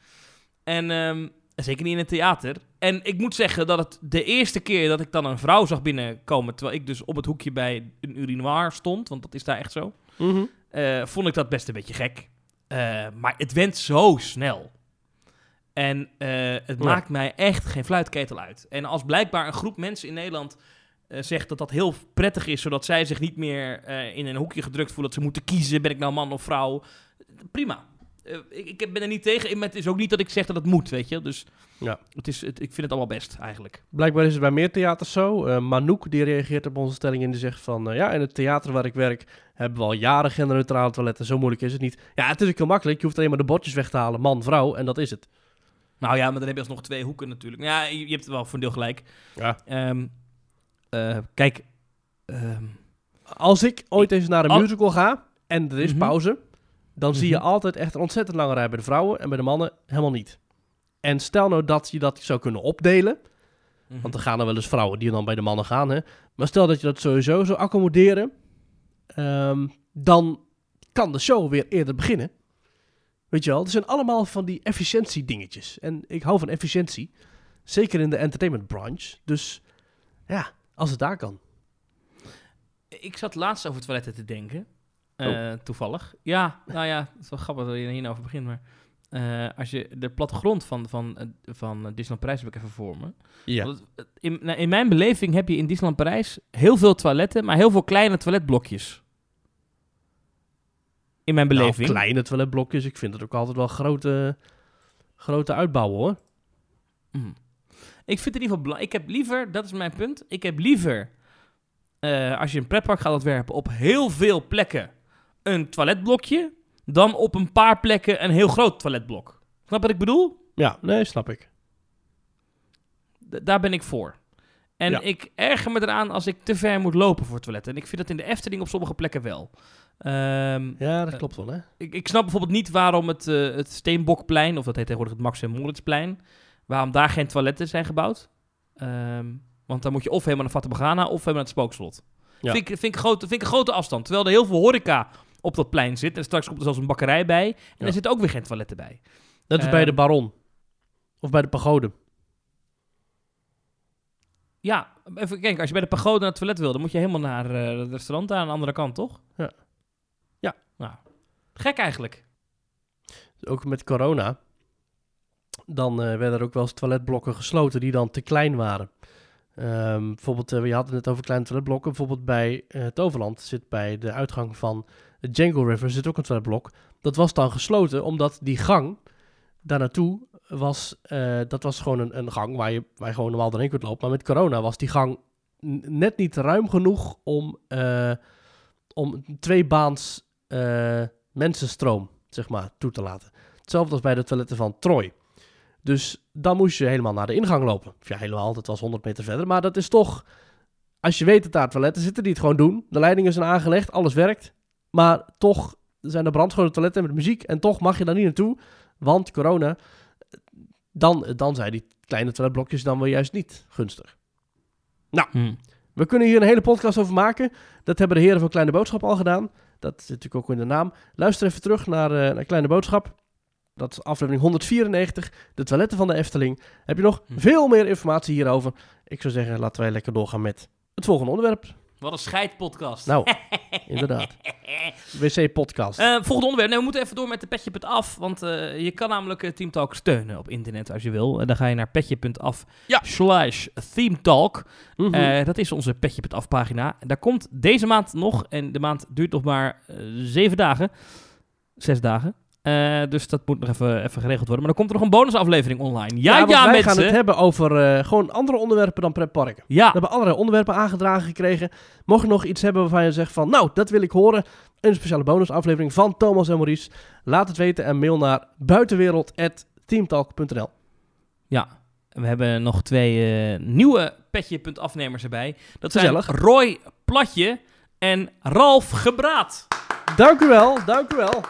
En ehm, zeker niet in een theater. En ik moet zeggen dat het de eerste keer dat ik dan een vrouw zag binnenkomen... terwijl ik dus op het hoekje bij een urinoir stond... want dat is daar echt zo... Mhm. eh, vond ik dat best een beetje gek. Eh, maar het went zo snel. En eh, het Ja. maakt mij echt geen fluitketel uit. En als blijkbaar een groep mensen in Nederland eh, zegt dat dat heel prettig is, zodat zij zich niet meer eh, in een hoekje gedrukt voelen, dat ze moeten kiezen, ben ik nou man of vrouw? Prima. Ik, ik ben er niet tegen, het is ook niet dat ik zeg dat het moet, weet je. Dus Ja. het is, het, ik vind het allemaal best, eigenlijk. Blijkbaar is het bij meer theaters zo. Manouk die reageert op onze stelling en die zegt van... ja, in het theater waar ik werk hebben we al jaren genderneutrale toiletten. Zo moeilijk is het niet. Ja, het is ook heel makkelijk. Je hoeft alleen maar de bordjes weg te halen. Man, vrouw. En dat is het. Nou ja, maar dan heb je alsnog twee hoeken natuurlijk. Ja, je, je hebt wel voor een deel gelijk. Ja. Ehm, eh, kijk, ehm, Als ik ooit eens naar een Al- musical ga en er is Mhm. pauze... dan zie je Mhm. altijd echt een ontzettend lange rij bij de vrouwen... en bij de mannen helemaal niet. En stel nou dat je dat zou kunnen opdelen... mhm. Want er gaan er wel eens vrouwen die dan bij de mannen gaan. Hè? Maar stel dat je dat sowieso zou accommoderen. ehm, dan kan de show weer eerder beginnen. Weet je wel, er zijn allemaal van die efficiëntiedingetjes. En ik hou van efficiëntie. Zeker in de entertainment branche. Dus ja, als het daar kan. Ik zat laatst over toiletten te denken. Oh. eh, Toevallig. Ja, nou ja, het is wel grappig dat je er hierover begint. Maar eh, als je de plattegrond van, van, eh, van Disneyland Parijs heb ik even voor me. Ja. Het- In, nou, in mijn beleving heb je in Disneyland Parijs heel veel toiletten, maar heel veel kleine toiletblokjes. In mijn Nou, beleving. kleine toiletblokjes. Ik vind het ook altijd wel grote, grote uitbouwen hoor. Mm. Ik vind het in ieder geval belangrijk. Ik heb liever, dat is mijn punt. Ik heb liever, eh, als je een pretpark gaat ontwerpen, op heel veel plekken een toiletblokje. dan op een paar plekken een heel groot toiletblok. Snap wat ik bedoel? Ja, nee, snap ik. D- daar ben ik voor. En Ja. ik erger me eraan als ik te ver moet lopen voor het toilet. En ik vind dat in de Efteling op sommige plekken wel. Ehm, Ja, dat Eh, klopt wel, hè? ik, ik snap bijvoorbeeld niet waarom het, eh, het Steenbokplein, of dat heet tegenwoordig het Max en Moritzplein, waarom daar geen toiletten zijn gebouwd. Ehm, want dan moet je of helemaal naar Fata Morgana of helemaal naar het spookslot. Ja. Vind, ik, vind, ik grote, vind ik een grote afstand. Terwijl er heel veel horeca op dat plein zit. En straks komt er zelfs een bakkerij bij. En Ja. er zit ook weer geen toiletten bij. Dat is Ehm, bij de Baron. Of bij de Pagode. Ja, even kijken. Als je bij de pagode naar het toilet wil, dan moet je helemaal naar eh, het restaurant daar aan de andere kant, toch? Ja. Ja. Nou, gek eigenlijk. Ook met corona. Dan eh, werden er ook wel eens toiletblokken gesloten die dan te klein waren. Ehm, bijvoorbeeld, eh, we hadden het over kleine toiletblokken. Bijvoorbeeld bij eh Toverland zit bij de uitgang van Django River zit ook een toiletblok. Dat was dan gesloten omdat die gang daar naartoe was, eh, dat was gewoon een, een gang waar je, waar je gewoon normaal doorheen kunt lopen. Maar met corona was die gang net niet ruim genoeg om, eh, om een tweebaans eh mensenstroom, zeg maar, toe te laten. Hetzelfde als bij de toiletten van Troy. Dus dan moest je helemaal naar de ingang lopen. Of ja, helemaal, dat was 100 meter verder. Maar dat is toch, als je weet dat daar toiletten zitten die het gewoon doen. De leidingen zijn aangelegd, alles werkt. Maar toch zijn er brandschone toiletten met muziek. En toch mag je daar niet naartoe, want corona. Dan, dan zijn die kleine toiletblokjes dan wel juist niet gunstig. Hm. We kunnen hier een hele podcast over maken. Dat hebben de heren van Kleine Boodschap al gedaan. Dat zit natuurlijk ook in de naam. Luister even terug naar, naar Kleine Boodschap. Dat is aflevering 194, de toiletten van de Efteling. Heb je nog Hm. veel meer informatie hierover? Ik zou zeggen, laten wij lekker doorgaan met het volgende onderwerp. Wat een scheidpodcast. Nou, inderdaad. WC-podcast. Eh, volgende onderwerp. Nee, we moeten even door met de petje.af. af. Want eh, je kan namelijk eh, Team Talk steunen op internet als je wil. En dan ga je naar petje.af Ja. slash themetalk. Eh, dat is onze petje.af pagina. En daar komt deze maand nog, en de maand duurt nog maar zeven dagen, zes dagen. Eh, dus dat moet nog even, even geregeld worden. Maar dan komt er nog een bonusaflevering online. Ja, ja, want wij mensen. gaan het hebben over eh, gewoon andere onderwerpen dan pretparken. Ja, We hebben allerlei onderwerpen aangedragen gekregen. Mocht je nog iets hebben waarvan je zegt van, nou, dat wil ik horen. Een speciale bonusaflevering van Thomas en Maurice. Laat het weten en mail naar buitenwereld.teamtalk.nl ja. We hebben nog twee eh, nieuwe petje.afnemers erbij. Dat zijn Gezellig. Roy Platje en Ralf Gebraad. Dank u wel, dank u wel.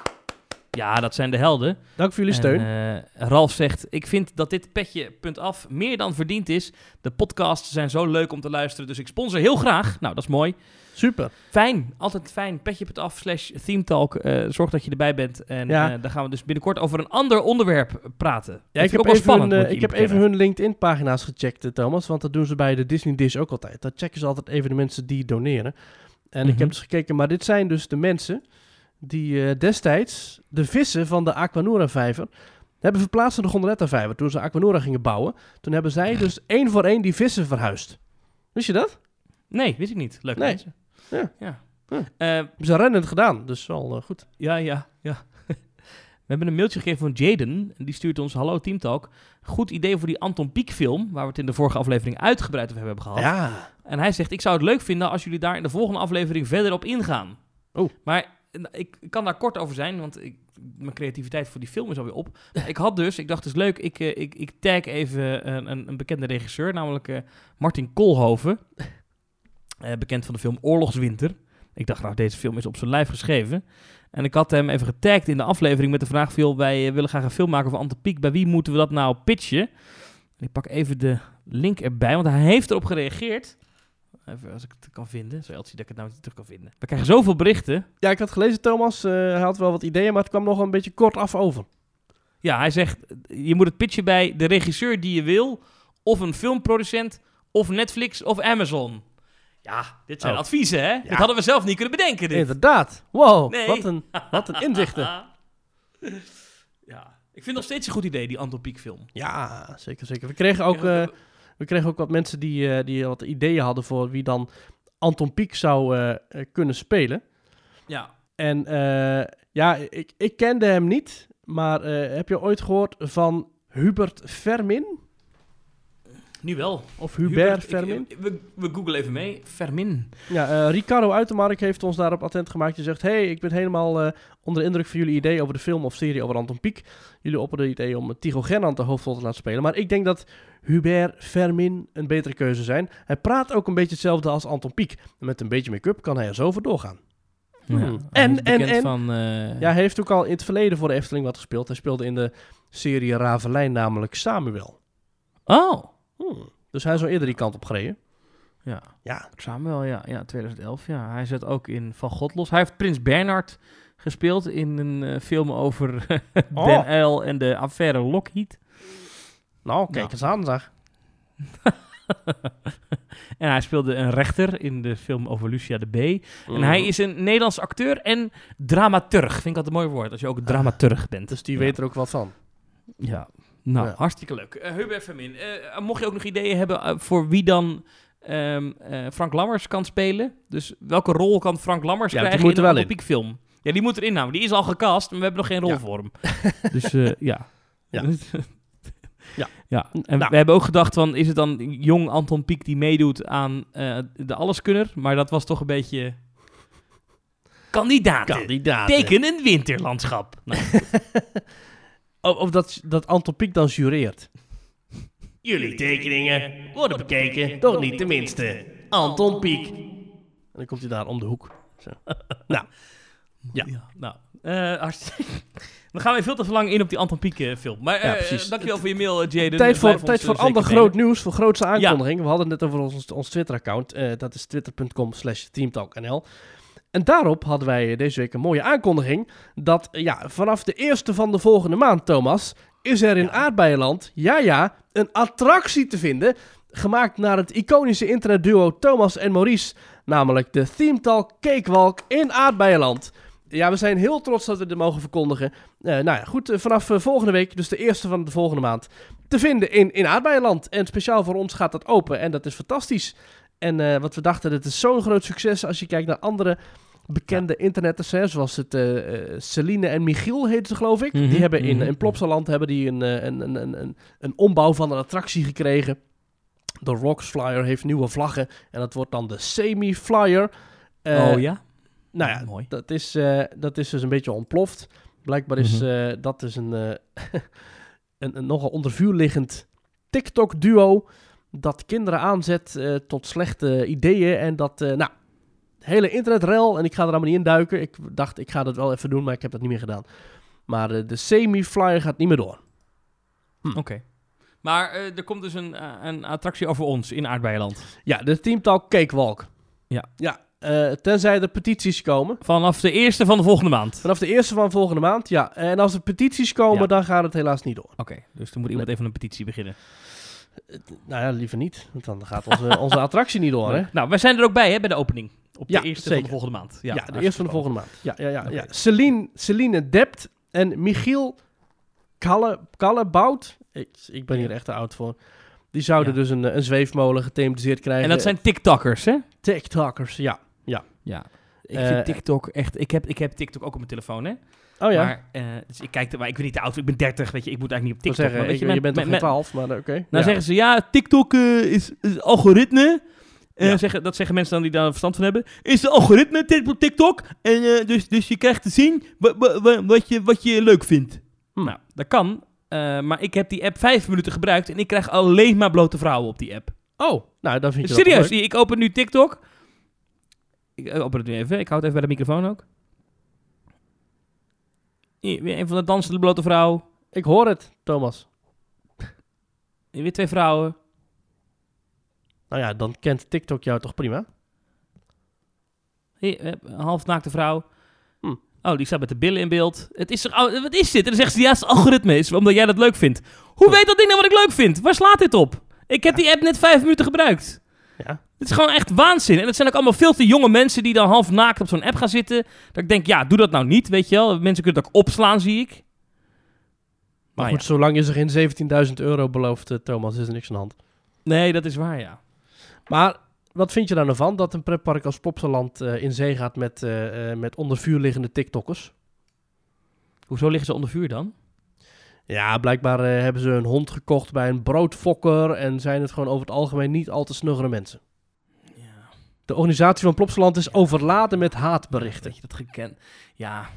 Ja, dat zijn de helden. Dank voor jullie steun. En, eh, Ralf zegt, ik vind dat dit petje.af meer dan verdiend is. De podcasts zijn zo leuk om te luisteren, dus ik sponsor heel graag. Nou, dat is mooi. Super. Fijn, altijd fijn. Petje.af slash themetalk. eh zorg dat je erbij bent. En Ja. eh, dan gaan we dus binnenkort over een ander onderwerp praten. Ja, ik heb, even hun, spannend, ik heb even hun LinkedIn-pagina's gecheckt, eh, Thomas. Want dat doen ze bij de Disney Dish ook altijd. Dat checken ze altijd even de mensen die doneren. En ik Mhm. heb dus gekeken, maar dit zijn dus de mensen die eh, destijds de vissen van de Aquanura-vijver hebben verplaatst naar de Gondoletta-vijver. Toen ze Aquanura gingen bouwen, toen hebben zij dus één voor één die vissen verhuisd. Wist je dat? Nee, wist ik niet. Leuk Nee. mensen. Ja. Ja. Ja. Eh, Hebben ze rennend gedaan, dus wel eh, goed. ja, ja, ja. We hebben een mailtje gegeven van Jaden. En die stuurt ons, hallo Teamtalk. Goed idee voor die Anton Pieck film, waar we het in de vorige aflevering uitgebreid over hebben gehad. Ja. En hij zegt, ik zou het leuk vinden als jullie daar in de volgende aflevering verder op ingaan. Oh. Maar ik kan daar kort over zijn, want ik, mijn creativiteit voor die film is alweer op. ik had dus, ik dacht, het is leuk, ik, eh, ik, ik tag even een, een, een bekende regisseur, namelijk eh, Martin Koolhoven. Eh, bekend van de film Oorlogswinter. Ik dacht, nou, deze film is op zijn lijf geschreven. En ik had hem even getagd in de aflevering met de vraag: veel, wij eh, willen graag een film maken over Anton Pieck. Bij wie moeten we dat nou pitchen? En ik pak even de link erbij, want hij heeft erop gereageerd. Even als ik het kan vinden. Zo Elsie dat ik het nou niet terug kan vinden. We krijgen zoveel berichten. ja, ik had gelezen, Thomas. eh, hij had wel wat ideeën, maar het kwam nog een beetje kort af over. Ja, hij zegt: je moet het pitchen bij de regisseur die je wil, of een filmproducent, of Netflix of Amazon. Ja, dit zijn Oh. adviezen, hè? Dat hadden we zelf niet kunnen bedenken. Dit. Inderdaad. Wow, Nee. wat, een, wat een inzichten. ja, ik vind nog steeds een goed idee, die Anton Pieck film. Ja, zeker, zeker. We kregen ook, eh, we kregen ook wat mensen die, eh, die wat ideeën hadden voor wie dan Anton Pieck zou eh, eh, kunnen spelen. ja. En ja, ik, ik kende hem niet, maar heb je ooit gehoord van Hubert Vermin? Nu wel. Of Hubert ik- Vermin. we, we googlen even mee. Vermin. Ja, eh, Ricardo Uitermark heeft ons daarop attent gemaakt. Die zegt, hey, ik ben helemaal eh, onder de indruk van jullie idee over de film of serie over Anton Pieck. Jullie opperen het idee om Tycho Gernand de hoofdrol te laten spelen. Maar ik denk dat Hubert Vermin een betere keuze zijn. Hij praat ook een beetje hetzelfde als Anton Pieck. En met een beetje make-up kan hij er zo voor doorgaan. Ja. Hmm. Hij En- en- en- Van, eh, Ja, hij heeft ook al in het verleden voor de Efteling wat gespeeld. Hij speelde in de serie Ravelijn namelijk Samuel. Oh. Hmm. Dus hij is al eerder die kant op gereden. Ja. Ja, Samuel, ja. Ja, 2011. Ja. Hij zit ook in Van God los. Hij heeft Prins Bernhard gespeeld in een eh, film over Oh. Den Uyl en de affaire Lockheed. nou, kijk Nou. eens aan, zeg. en hij speelde een rechter in de film over Lucia de B. En hij is een Nederlands acteur en dramaturg. Vind ik altijd een mooi woord, als je ook dramaturg bent. Dus die Ja. weet er ook wat van. Ja, nou, Ja. hartstikke leuk. Eh Hubert Vermin, eh, mocht je ook nog ideeën hebben eh, voor wie dan ehm, eh, Frank Lammers kan spelen? Dus welke rol kan Frank Lammers Ja, die krijgen moet in er een wel in. Olympic film? Ja, die moet erin namelijk. Die is al gecast, maar we hebben nog geen rol Ja. voor hem. dus eh, ja. Ja. Ja. ja. En Nou. we hebben ook gedacht van, is het dan jong Anton Pieck die meedoet aan eh, de Alleskunner? Maar dat was toch een beetje... Kandidaten. Kandidaat. Teken een winterlandschap. Nou, Of, of dat, dat Anton Pieck dan jureert. Jullie tekeningen worden bekeken, toch niet tenminste. Anton Pieck. En dan komt hij daar om de hoek. Zo. nou, Ja. nou, eh, hartstikke... Dan gaan we veel te lang in op die Anton Pieck eh, film. Maar Ja, eh, precies. dankjewel voor je mail, Jaden. tijd voor, tijd voor ander groot nieuws, voor grootste aankondiging. We hadden het net over ons, ons Twitter-account. Eh, dat is twitter.com slash teamtalknl. En daarop hadden wij deze week een mooie aankondiging. Dat ja, vanaf de eerste van de volgende maand, Thomas, is er in Ja. Aardbeienland, ja ja, een attractie te vinden. Gemaakt naar het iconische internetduo Thomas en Maurice. Namelijk de Theme Talk Cakewalk in Aardbeienland. Ja, we zijn heel trots dat we dit mogen verkondigen. Eh, nou ja, goed, eh, vanaf eh, volgende week, dus de eerste van de volgende maand, te vinden in, in Aardbeienland. En speciaal voor ons gaat dat open en dat is fantastisch. En eh, wat we dachten, het is zo'n groot succes als je kijkt naar andere bekende internetters, hè, zoals het eh, Celine en Michiel heet ze geloof ik. Mhm, Die hebben in, mhm. in Plopsaland hebben die een, een, een, een, een, een ombouw van een attractie gekregen. De Rocks Flyer heeft nieuwe vlaggen en dat wordt dan de Semi-Flyer. Oh ja? nou ja, Mooi. Dat, is, dat is dus een beetje ontploft. Blijkbaar is Mhm. dat dus een, een, een nogal onder vuur liggend TikTok-duo dat kinderen aanzet eh, tot slechte ideeën en dat, eh, nou, hele internetrel en ik ga er allemaal niet in duiken. Ik dacht, ik ga dat wel even doen, maar ik heb dat niet meer gedaan. Maar eh, de semi-flyer gaat niet meer door. Oké. Maar er komt dus een, een attractie over ons in Aardbeienland. Ja, de Team Talk Cakewalk. Ja. Ja, tenzij er petities komen. Vanaf de eerste van de volgende maand. Vanaf de eerste van volgende maand, ja. En als er petities komen, Ja. dan gaat het helaas niet door. Oké, dus dan moet iemand even een petitie beginnen. Nou ja, liever niet. Want dan gaat onze, onze attractie niet door, hè? Nou, wij zijn er ook bij hè, bij de opening. Op de Ja, eerste van de volgende maand. Ja, de eerste van de volgende maand. Ja, ja, ja. Ja. Celine, Celine Dept en Michiel Kalle, Kallebout. Ik, ik ben hier echt te oud voor. Die zouden Ja. dus een, een zweefmolen gethematiseerd krijgen. En dat zijn TikTokkers, hè? TikTokers, ja. Ja. Ik Eh, vind TikTok echt... Ik heb, ik heb TikTok ook op mijn telefoon, hè? Oh ja, Maar, eh, dus ik kijk er, maar ik ben niet te oud. Ik ben 30, weet je. Ik moet eigenlijk niet op TikTok. zeggen, maar weet je, men- bent toch geen 12, maar eh, oké. Ja. zeggen ze, ja, TikTok eh, is, is algoritme. Eh, Ja. zeggen, dat zeggen mensen dan die daar verstand van hebben. Is een algoritme op TikTok. En, eh, dus, dus je krijgt te zien wa- wa- wa- wat, je, wat je leuk vindt. Hm. Nou, dat kan. eh, maar ik heb die app vijf minuten gebruikt. En ik krijg alleen maar blote vrouwen op die app. Oh, nou, dan vind je dat Serieus, ik open nu TikTok. Ik eh, open het nu even. Ik houd even bij de microfoon ook. Weer een van de dansende blote vrouw. Ik hoor het, Thomas. Weer twee vrouwen. Nou ja, dan kent TikTok jou toch prima? Hier, eh, een halfnaakte vrouw. Hm. Oh, die staat met de billen in beeld. Het is oh, wat is dit? En dan zegt ze, ja, het is algoritme is, omdat jij dat leuk vindt. Hoe weet dat ding nou wat ik leuk vind? Waar slaat dit op? Ik heb die app net vijf minuten gebruikt. Ja. Het is gewoon echt waanzin. En het zijn ook allemaal veel te jonge mensen die dan half naakt op zo'n app gaan zitten. Dat ik denk, ja, doe dat nou niet, weet je wel. Mensen kunnen het ook opslaan, zie ik. Maar goed, zolang je er geen 17.000 euro belooft, eh, Thomas, is er niks aan de hand. Nee, dat is waar, ja. Maar wat vind je daar nou van dat een pretpark als Plopsaland eh in zee gaat met, eh, met onder vuur liggende TikTokkers? Hoezo liggen ze onder vuur dan? Ja, blijkbaar hebben ze een hond gekocht bij een broodfokker en zijn het gewoon over het algemeen niet al te snuggere mensen. De organisatie van Plopsaland is overladen met haatberichten. Dat je dat gekend. Ja.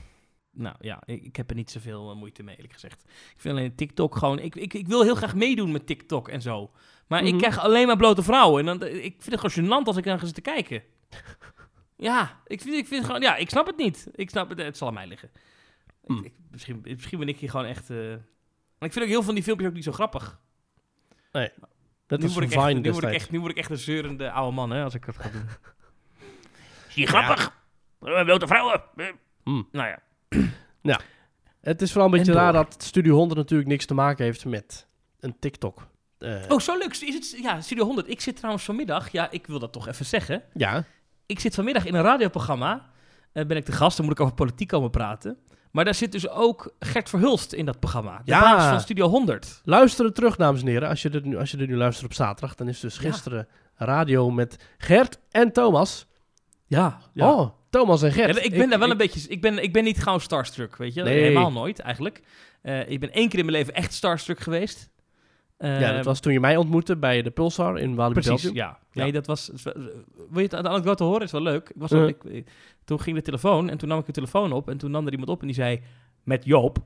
Nou ja, ik, heb er niet zoveel eh, moeite mee, eerlijk gezegd. Ik vind alleen TikTok gewoon. Ik, ik, ik wil heel graag meedoen met TikTok en zo. Maar ik Mhm. krijg alleen maar blote vrouwen. En dan, ik vind het gewoon gênant als ik dan ga zitten kijken. Ja, ik vind, ik vind gewoon. Ja, ik snap het niet. Ik snap het. Het zal aan mij liggen. Ik- ik- misschien, misschien ben ik hier gewoon echt. Maar ik vind ook heel veel van die filmpjes ook niet zo grappig. Dat nu, is word een ik echt, Vine nu, word ik echt, nu word ik echt een zeurende oude man, hè, als ik dat ga doen. Is die Ja. grappig? Eh, Blote vrouwen. Hmm. Nou ja. Het is vooral een beetje raar dat Studio 100 natuurlijk niks te maken heeft met een TikTok. Eh, Oh, zo leuk. Is het, ja, Studio 100. Ik zit trouwens vanmiddag, ja, ik wil dat toch even zeggen. Ja, Ik zit vanmiddag in een radioprogramma. Eh, ben ik de gast, dan moet ik over politiek komen praten. Maar daar zit dus ook Gert Verhulst in dat programma. De Ja. baas van Studio 100. luister het terug, dames en heren. Als je, dit nu, als je dit nu luistert op zaterdag, dan is dus Ja. gisteren radio met Gert en Thomas. Ja. Oh, Thomas en Gert. Ja, ik ben daar wel een beetje... Ik ben, ik ben niet gauw starstruck, weet je. Nee. Helemaal nooit, eigenlijk. Eh, ik ben één keer in mijn leven echt starstruck geweest. Ja, Eh, dat was toen je mij ontmoette bij de Pulsar in Walibi Precies, Belgium. ja. Ja. Nee, dat was... Wil je het de anekdote horen? is wel leuk. Ik was Uh. al- ik, ik- toen ging de telefoon en toen nam ik de telefoon op en toen nam er iemand op en die zei met Joop.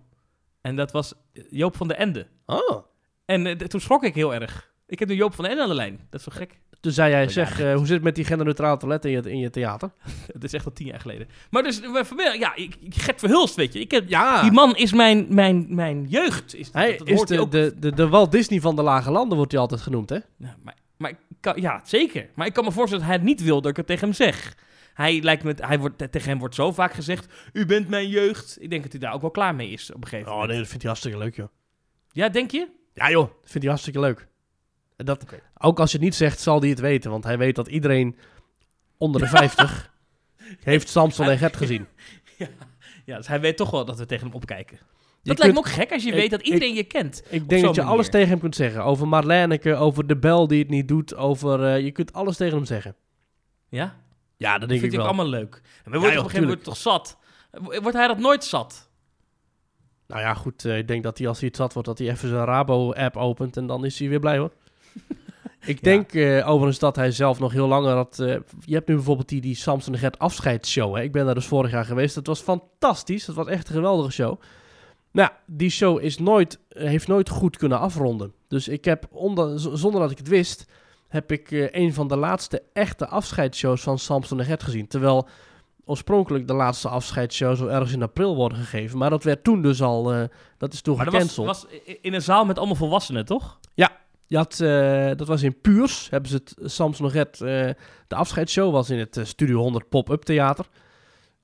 En dat was Joop van de Ende. Oh. En eh, toen schrok ik heel erg. Ik heb nu Joop van de Ende aan de lijn. Dat is zo gek. Toen zei jij, zeg, eh, hoe zit het met die genderneutrale toiletten in je, in je theater? Het is echt al tien jaar geleden. Maar dus, ja, ik, ik, Gert Verhulst, weet je. Ik heb, Ja, Die man is mijn, mijn, mijn jeugd. Is, hij dat, dat is de, ook. de, de, de Walt Disney van de lage landen, wordt hij altijd genoemd, hè? Ja, maar, maar ik kan, ja, zeker. Maar ik kan me voorstellen dat hij het niet wil dat ik het tegen hem zeg. Hij lijkt me, hij wordt, tegen hem wordt zo vaak gezegd, u bent mijn jeugd. Ik denk dat hij daar ook wel klaar mee is op een gegeven Oh moment. nee, dat vindt hij hartstikke leuk, joh. Ja, denk je? Ja joh, dat vindt hij hartstikke leuk. Dat. Ook als je het niet zegt, zal hij het weten. Want hij weet dat iedereen onder de 50 heeft Samson en Gert gezien. Ja, dus hij weet toch wel dat we tegen hem opkijken. Je dat lijkt me ook gek als je ik- weet dat ik- iedereen je kent. Ik denk dat je manier. alles tegen hem kunt zeggen. Over Marleneke, over de bel die het niet doet. Over, eh, je kunt alles tegen hem zeggen. Ja? Ja, dat Dat denk vind ik ik wel. allemaal leuk. En we worden joh, op een gegeven moment toch zat. Wordt hij dat nooit zat? Nou ja, goed. eh, ik denk dat hij als hij het zat wordt, dat hij even zijn Rabo-app opent. En dan is hij weer blij hoor. Ik denk eh, overigens dat hij zelf nog heel langer had... eh, je hebt nu bijvoorbeeld die, die Samson en Gert afscheidsshow. Hè? Ik ben daar dus vorig jaar geweest. Dat was fantastisch. Dat was echt een geweldige show. Nou, ja, die show is nooit, eh, heeft nooit goed kunnen afronden. Dus ik heb, onder, zonder dat ik het wist, heb ik een van de laatste echte afscheidsshows van Samson en Gert gezien. Terwijl oorspronkelijk de laatste afscheidsshow zo ergens in april worden gegeven. Maar dat werd toen dus al, dat is toen Maar dat was, gecanceld. was in een zaal met allemaal volwassenen, toch? Je had, eh, dat was in Puurs, hebben ze het, Samson en Gert, eh, de afscheidsshow was in het eh, Studio 100 Pop-Up Theater.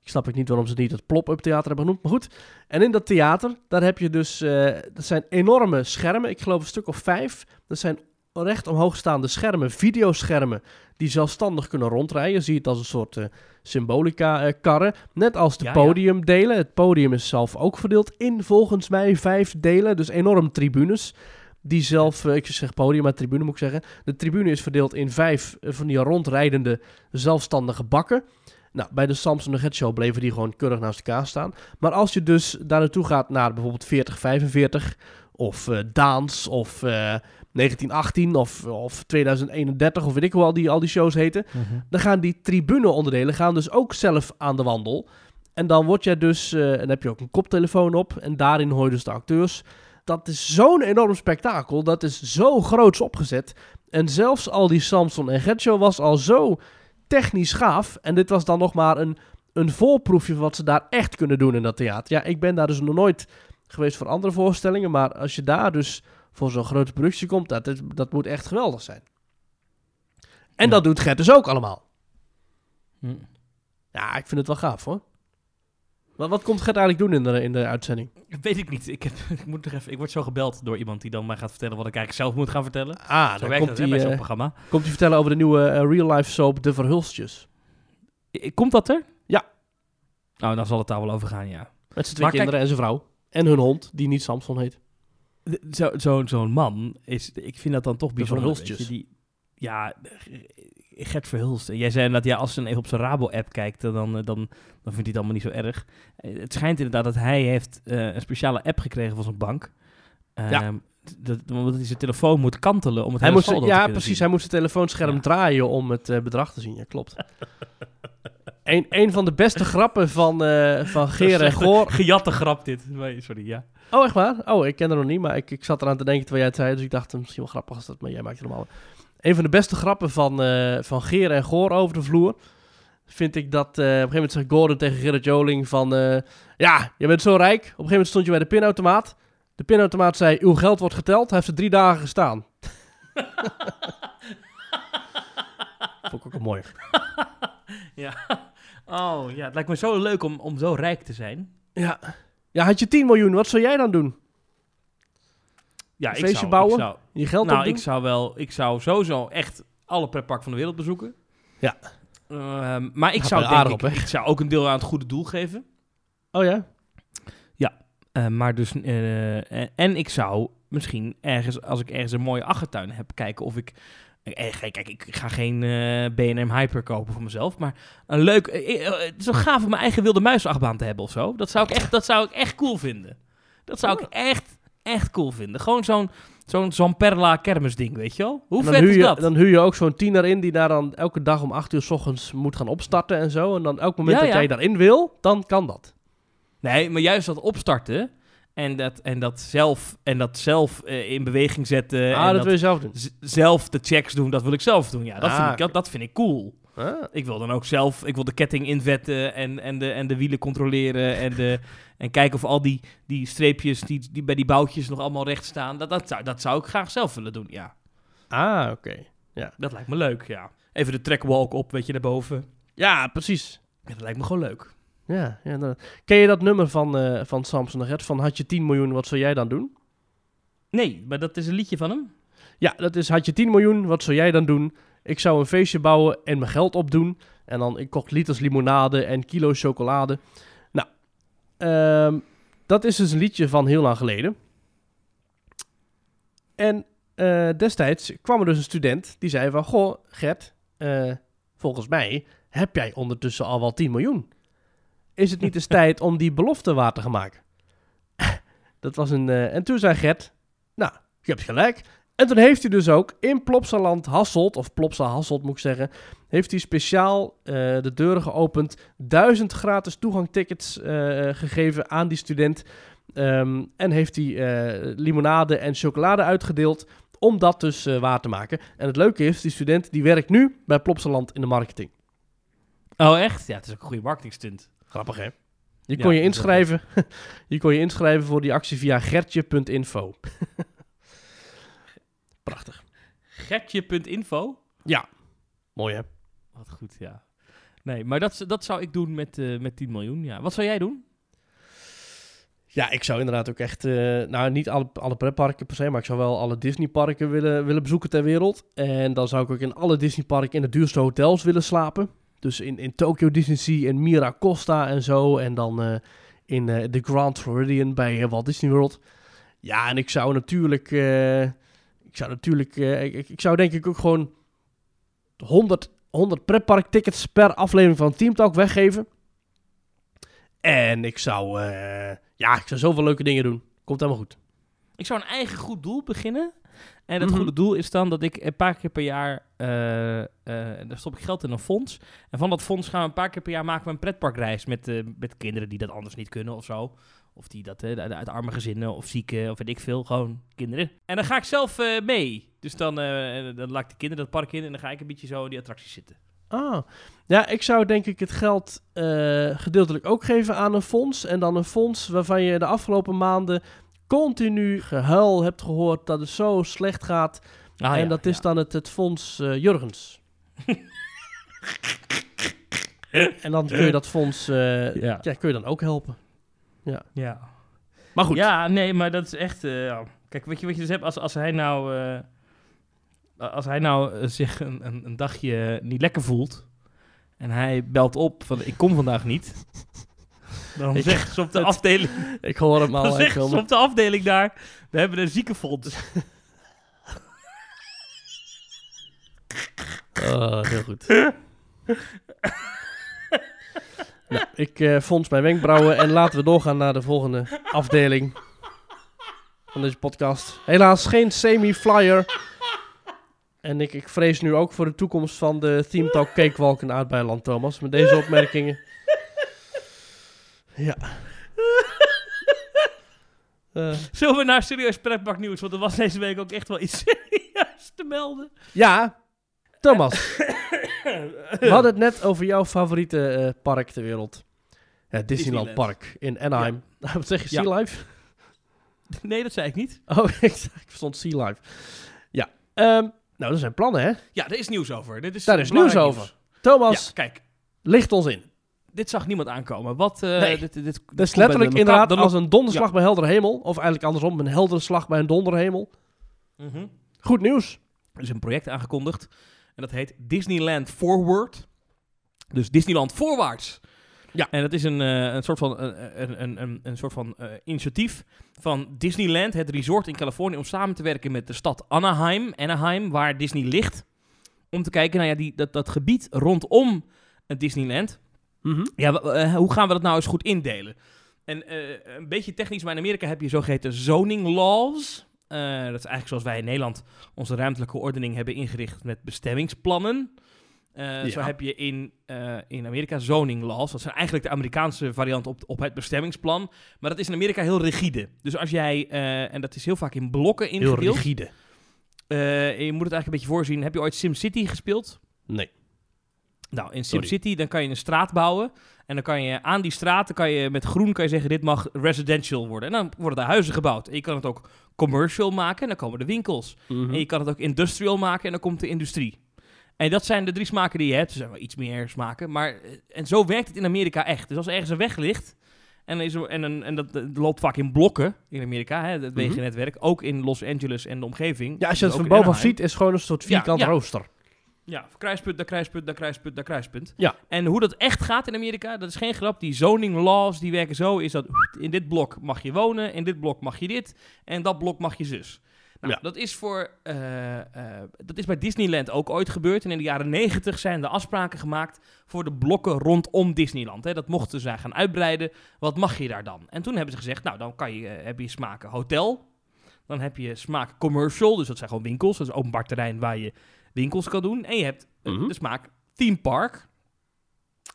Ik snap ik niet waarom ze het niet het Plop-Up Theater hebben genoemd, maar goed. En in dat theater, daar heb je dus, eh, dat zijn enorme schermen, ik geloof een stuk of vijf. Dat zijn recht omhoog staande schermen, videoschermen, die zelfstandig kunnen rondrijden. Je ziet het als een soort eh, symbolica-karren, net als de Ja, ja. podiumdelen. Het podium is zelf ook verdeeld in, volgens mij, vijf delen, dus enorm tribunes. Die zelf, eh, ik zeg podium, maar tribune moet ik zeggen. De tribune is verdeeld in vijf eh, van die rondrijdende zelfstandige bakken. Nou, bij de Samson de Get Show bleven die gewoon keurig naast elkaar staan. Maar als je dus daar naartoe gaat naar bijvoorbeeld 4045 of eh Daans of eh, 1918 of, of 2031 of weet ik hoe al die, al die shows heten. Dan gaan die tribune-onderdelen gaan dus ook zelf aan de wandel. En dan word jij dus, en dan heb je ook een koptelefoon op. En daarin hoor je dus de acteurs. Dat is zo'n enorm spektakel. Dat is zo groots opgezet. En zelfs al die Samson en Gert show was al zo technisch gaaf. En dit was dan nog maar een, een voorproefje van wat ze daar echt kunnen doen in dat theater. Ja, ik ben daar dus nog nooit geweest voor andere voorstellingen. Maar als je daar dus voor zo'n grote productie komt, dat, is- dat moet echt geweldig zijn. En Ja. dat doet Gert dus ook allemaal. Hm. Ja, ik vind het wel gaaf hoor. Wat, wat komt Gert eigenlijk doen in de, in de uitzending? Weet ik niet. Ik, heb, ik, moet nog even, ik word zo gebeld door iemand die dan mij gaat vertellen wat ik eigenlijk zelf moet gaan vertellen. Ah, Zo dan werkt komt hè, bij hij zo'n eh, programma. komt hij vertellen over de nieuwe eh, real-life soap De Verhulstjes. I- Komt dat er? Ja. Nou, dan zal het daar wel over gaan, ja. Met zijn twee Maar kijk- kinderen en zijn vrouw. En hun hond, die niet Samson heet. D- Zo, zo, zo'n man is, ik vind dat dan toch bijzonder. Die, ja, Gert Verhulst. En Jij zei dat ja, als hij even op zijn Rabo-app kijkt, dan, dan, dan vindt hij het allemaal niet zo erg. Eh, Het schijnt inderdaad dat hij heeft eh, een speciale app gekregen van zijn bank. Ehm, Ja. dat, omdat hij zijn telefoon moet kantelen om het Hij moest, ja, precies. zien. Hij moest het telefoonscherm Ja. draaien om het eh, bedrag te zien. Ja, klopt. een, een van de beste grappen van, eh van Geer en Goor. Gejatte grap dit. Nee, Sorry, ja. Oh, echt waar? Oh, ik ken het nog niet, maar ik, ik zat eraan te denken terwijl jij het zei. Dus ik dacht, eh, misschien wel grappig als dat, maar jij maakt het normaal. Een van de beste grappen van, eh van Geer en Goor over de vloer... vind ik dat... eh, op een gegeven moment zegt Gordon tegen Gerrit Joling van... eh, ja, je bent zo rijk. Op een gegeven moment stond je bij de pinautomaat. De pinautomaat zei, uw geld wordt geteld. Hij heeft er drie dagen gestaan. Vond ik ook wel mooi. ja. Oh, ja. Het lijkt me zo leuk om, om zo rijk te zijn. Ja. ja, had je 10 miljoen, wat zou jij dan doen? Ja, Een ik feestje zou, bouwen? Ik zou, Je geld nou, opdoen? ik zou wel... Ik zou sowieso echt alle pretparken van de wereld bezoeken. Ja. Ehm, maar ik zou denk ik, op, hè? ik zou ook een deel aan het goede doel geven. Oh ja? Eh, maar dus, eh, en- ik zou misschien ergens, als ik ergens een mooie achtertuin heb, kijken of ik. eh, Kijk, ik ga geen eh BM Hyper kopen voor mezelf, maar een leuk. Het is wel gaaf om mijn eigen wilde muisachtbaan te hebben of zo. Dat zou ik echt, dat zou ik echt cool vinden. Dat zou ik echt, echt cool vinden. Gewoon zo'n zo'n zo'n Perla kermisding, weet je wel? Hoe vet huur is je, dat? Dan huur je ook zo'n tiener in die daar dan elke dag om 8 uur s ochtends moet gaan opstarten en zo. En dan elk moment Ja, dat ja. jij daarin wil, dan kan dat. Nee, maar juist dat opstarten en dat, en dat zelf, en dat zelf eh, in beweging zetten. ah, en dat, wil je zelf doen. zelf de checks doen, dat wil ik zelf doen. Ja, dat, Ah, vind, ik, dat, dat vind ik cool. Ah. Ik wil dan ook zelf, ik wil de ketting invetten en, en, de, en de wielen controleren en, de, en kijken of al die, die streepjes die, die bij die boutjes nog allemaal recht staan. Dat, dat, zou, dat zou ik graag zelf willen doen, ja. Ah, oké. Dat lijkt me leuk, ja. Even de trackwalk op, weet je, daarboven. Ja, precies. Ja, dat lijkt me gewoon leuk. Ja, ja. Ken je dat nummer van, eh van Samson de? Van had je 10 miljoen, wat zou jij dan doen? Nee, maar dat is een liedje van hem. Ja, dat is had je 10 miljoen, wat zou jij dan doen? Ik zou een feestje bouwen en mijn geld opdoen. En dan, ik kocht liters limonade en kilo chocolade. Nou, ehm, dat is dus een liedje van heel lang geleden. En eh, destijds kwam er dus een student die zei van... Goh, Gert, eh, volgens mij heb jij ondertussen al wel 10 miljoen. Is het niet eens tijd om die belofte waar te gaan maken? dat was een... eh, en toen zei Gert... Nou, je hebt gelijk. En toen heeft hij dus ook in Plopsaland Hasselt, of Plopsa Hasselt moet ik zeggen, heeft hij speciaal eh, de deuren geopend, duizend gratis toegangtickets eh, gegeven aan die student. Ehm, en heeft hij eh, limonade en chocolade uitgedeeld om dat dus waar te maken. En het leuke is, die student die werkt nu bij Plopsaland in de marketing. Oh, echt? Ja, het is ook een goede marketingstunt. Grappig hè? Je Ja, kon je inschrijven. je kon je inschrijven voor die actie via gertje.info. Prachtig. Gertje.info. Mooi hè? Wat goed, ja. Nee, maar dat, dat zou ik doen met, eh, met 10 miljoen, ja. Wat zou jij doen? Ja, ik zou inderdaad ook echt, eh, nou niet alle, alle pretparken per se, maar ik zou wel alle Disneyparken willen, willen bezoeken ter wereld. En dan zou ik ook in alle Disneyparken in de duurste hotels willen slapen. Dus in, in Tokyo Disney Sea en Mira Costa en zo. En dan eh, in de Grand Floridian bij Walt Disney World. Ja, en ik zou natuurlijk, ik zou natuurlijk, eh, ik, ik- zou denk ik ook gewoon 100, 100 pretpark tickets per aflevering van Team Talk weggeven. En ik zou, eh, ja, ik zou zoveel leuke dingen doen. Komt helemaal goed. Ik zou een eigen goed doel beginnen. En dat Mhm. goede doel is dan dat ik een paar keer per jaar, eh, daar stop ik geld in een fonds. En van dat fonds gaan we een paar keer per jaar maken we een pretparkreis met, met kinderen die dat anders niet kunnen of zo. Of die dat uit, arme gezinnen of zieken of weet ik veel, gewoon kinderen. En dan ga ik zelf eh, mee. Dus dan, eh, dan laat ik de kinderen dat park in en dan ga ik een beetje zo in die attracties zitten. Ah, ja, ik zou denk ik het geld eh, gedeeltelijk ook geven aan een fonds. En dan een fonds waarvan je de afgelopen maanden continu gehuil hebt gehoord dat het zo slecht gaat. Ah, en ja, dat is dan het, het fonds Jurgens. en dan kun je dat fonds, Ja. ja, kun je dan ook helpen. Ja. Maar goed. Ja, nee, maar dat is echt. eh, ja. Kijk, weet je wat je dus hebt? Als, als hij nou. eh, als hij nou eh, zich een, een, een dagje niet lekker voelt. En hij belt op van ik kom vandaag niet. Dan zegt ze op de het- afdeling. Ik hoor hem al. Dan ik zegt ze op de afdeling daar. We hebben een ziekenfonds. Oh, heel goed. Nou, ik eh fonds mijn wenkbrauwen en laten we doorgaan naar de volgende afdeling. van deze podcast. Helaas geen semi-flyer. En ik, ik vrees nu ook voor de toekomst van de Theme Talk Cakewalk in Aardbeiland, Thomas. Met deze opmerkingen. Ja. Eh, Zullen we naar serieus pretparknieuws? Want er was deze week ook echt wel iets serieus te melden. ja, Thomas. We hadden het net over jouw favoriete eh, park ter wereld. Het Disneyland, Disneyland. Park in Anaheim. Wat zeg je, Ja. Sea Life? Nee, dat zei ik niet. Oh, ik, ik verstond Sea Life. Ja. Ehm, nou, er zijn plannen, hè? Ja, er is nieuws over. Dit is Daar is nieuws over. Thomas, Ja, kijk. licht ons in. Dit zag niemand aankomen. Wat, eh, Nee. dit, dit, dit Dat is letterlijk de- inderdaad de- als een donderslag bij heldere hemel. Of eigenlijk andersom, een heldere slag bij een donderhemel. Mhm. Goed nieuws. Er is een project aangekondigd. En dat heet Disneyland Forward. Dus Disneyland voorwaarts. Ja. En dat is een, eh, een soort van, eh, een, een, een, een soort van eh, initiatief van Disneyland, het resort in Californië, om samen te werken met de stad Anaheim, Anaheim waar Disney ligt. Om te kijken naar ja, die, dat, dat gebied rondom het Disneyland. Mhm. Ja, w- eh, hoe gaan we dat nou eens goed indelen? En een beetje technisch, maar in Amerika heb je zogeheten zoning laws. Eh, dat is eigenlijk zoals wij in Nederland onze ruimtelijke ordening hebben ingericht met bestemmingsplannen. Eh, Zo heb je in, eh, in Amerika zoning laws. Dat zijn eigenlijk de Amerikaanse variant op, op het bestemmingsplan. Maar dat is in Amerika heel rigide. Dus als jij, en dat is heel vaak in blokken Heel ingedeeld. rigide. Eh, en je moet het eigenlijk een beetje voorzien. Heb je ooit SimCity gespeeld? Nee. Nou, in. SimCity dan kan je een straat bouwen. En dan kan je aan die straat, dan kan je met groen kan je zeggen, dit mag residential worden. En dan worden daar huizen gebouwd. En je kan het ook commercial maken en dan komen de winkels. Mhm. En je kan het ook industrial maken en dan komt de industrie. En dat zijn de drie smaken die je hebt. Er zijn wel iets meer smaken. Maar, eh, en zo werkt het in Amerika echt. Dus als er ergens een weg ligt... En, is er, en, een, en dat, dat loopt vaak in blokken in Amerika, hè, het Mhm. wegennetwerk. Ook in Los Angeles en de omgeving. Ja, als je Dus het ook van bovenaf ziet, is het gewoon een soort Ja, vierkant ja. rooster. Ja, kruispunt, daar kruispunt, daar kruispunt, daar kruispunt. Ja. En hoe dat echt gaat in Amerika, dat is geen grap. Die zoning laws, die werken zo, is dat in dit blok mag je wonen, in dit blok mag je dit, en dat blok mag je zus. Nou, Ja. dat is voor, eh, eh, dat is bij Disneyland ook ooit gebeurd. En in de jaren negentig zijn er afspraken gemaakt voor de blokken rondom Disneyland. Hè. Dat mochten zij gaan uitbreiden. Wat mag je daar dan? En toen hebben ze gezegd, nou, dan kan je, eh, heb je smaken hotel. Dan heb je smaak commercial, dus dat zijn gewoon winkels. Dat is openbaar terrein waar je winkels kan doen. En je hebt Mhm. de smaak theme park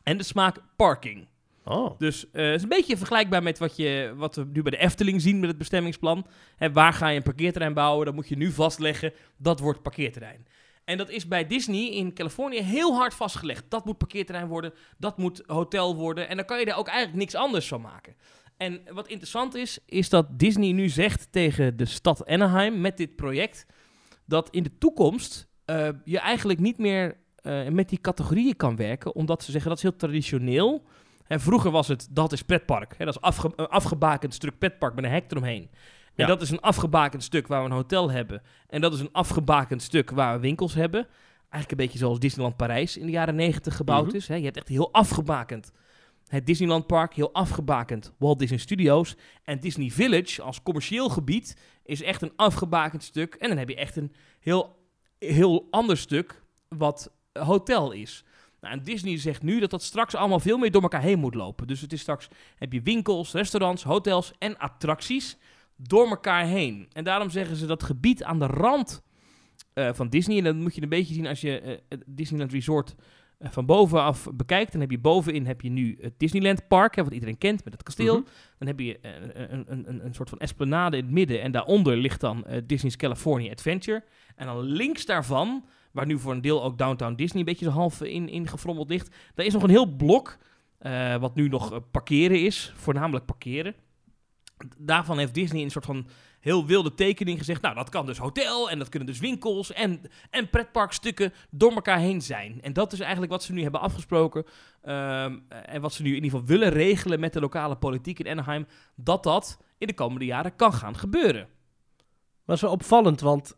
en de smaak parking. Oh. Dus eh, het is een beetje vergelijkbaar met wat, je, wat we nu bij de Efteling zien met het bestemmingsplan. Hè, waar ga je een parkeerterrein bouwen? Dan moet je nu vastleggen, dat wordt parkeerterrein. En dat is bij Disney in Californië heel hard vastgelegd. Dat moet parkeerterrein worden, dat moet hotel worden. En dan kan je daar ook eigenlijk niks anders van maken. En wat interessant is, is dat Disney nu zegt tegen de stad Anaheim met dit project... dat in de toekomst eh, je eigenlijk niet meer eh, met die categorieën kan werken... omdat ze zeggen dat is heel traditioneel... En vroeger was het, dat is pretpark. Hè, dat is afge, een afgebakend stuk pretpark met een hek eromheen. En Ja. dat is een afgebakend stuk waar we een hotel hebben. En dat is een afgebakend stuk waar we winkels hebben. Eigenlijk een beetje zoals Disneyland Parijs in de jaren negentig gebouwd Mhm. is. Hè. Je hebt echt heel afgebakend het Disneyland Park, heel afgebakend Walt Disney Studios. En Disney Village als commercieel gebied is echt een afgebakend stuk. En dan heb je echt een heel, heel ander stuk wat hotel is. Nou, en Disney zegt nu dat dat straks allemaal veel meer door elkaar heen moet lopen. Dus het is straks heb je winkels, restaurants, hotels en attracties door elkaar heen. En daarom zeggen ze dat gebied aan de rand eh, van Disney. En dat moet je een beetje zien als je eh, het Disneyland Resort eh, van bovenaf bekijkt. Dan heb je bovenin heb je nu het Disneyland Park, hè, wat iedereen kent met het kasteel. Mhm. Dan heb je een, een, een, een soort van esplanade in het midden. En daaronder ligt dan Disney's California Adventure. En dan links daarvan, waar nu voor een deel ook Downtown Disney een beetje zo half in, in gefrommeld ligt. Daar is nog een heel blok, eh, wat nu nog eh, parkeren is. Voornamelijk parkeren. Daarvan heeft Disney een soort van heel wilde tekening gezegd. Nou, dat kan dus hotel en dat kunnen dus winkels en, en pretparkstukken door elkaar heen zijn. En dat is eigenlijk wat ze nu hebben afgesproken. ehm, en wat ze nu in ieder geval willen regelen met de lokale politiek in Anaheim. Dat dat in de komende jaren kan gaan gebeuren. Dat is wel opvallend, want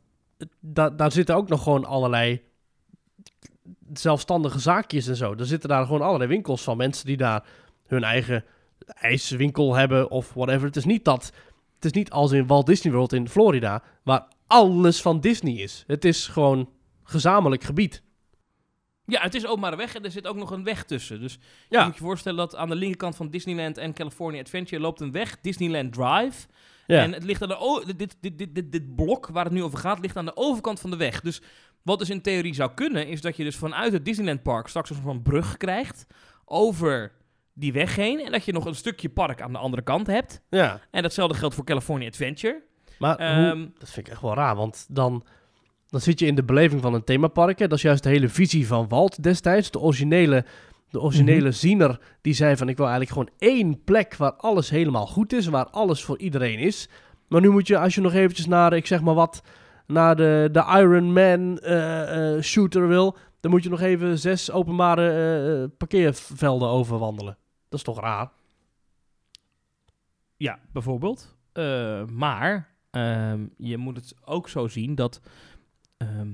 da daar zitten ook nog gewoon allerlei zelfstandige zaakjes en zo. Er zitten daar gewoon allerlei winkels van mensen die daar hun eigen ijswinkel hebben of whatever. Het is niet dat, het is niet als in Walt Disney World in Florida, waar alles van Disney is. Het is gewoon gezamenlijk gebied. Ja, het is openbare weg en er zit ook nog een weg tussen. Dus je Ja, moet je voorstellen dat aan de linkerkant van Disneyland en California Adventure loopt een weg, Disneyland Drive. Ja. En het ligt aan de dit, dit, dit, dit, dit blok waar het nu over gaat, ligt aan de overkant van de weg. Dus wat dus in theorie zou kunnen, is dat je dus vanuit het Disneyland Park straks een soort van brug krijgt over die weg heen. En dat je nog een stukje park aan de andere kant hebt. ja. En datzelfde geldt voor California Adventure. Maar hoe, Ehm, dat vind ik echt wel raar, want dan, dan zit je in de beleving van een themapark. Hè? Dat is juist de hele visie van Walt destijds. De originele, de originele Mhm. ziener die zei van ik wil eigenlijk gewoon één plek waar alles helemaal goed is. Waar alles voor iedereen is. Maar nu moet je, als je nog eventjes naar, ik zeg maar wat, naar de, de Iron Man eh, eh, shooter wil. Dan moet je nog even zes openbare eh, parkeervelden overwandelen. Dat is toch raar? Ja, bijvoorbeeld. Maar ehm, je moet het ook zo zien dat. ehm,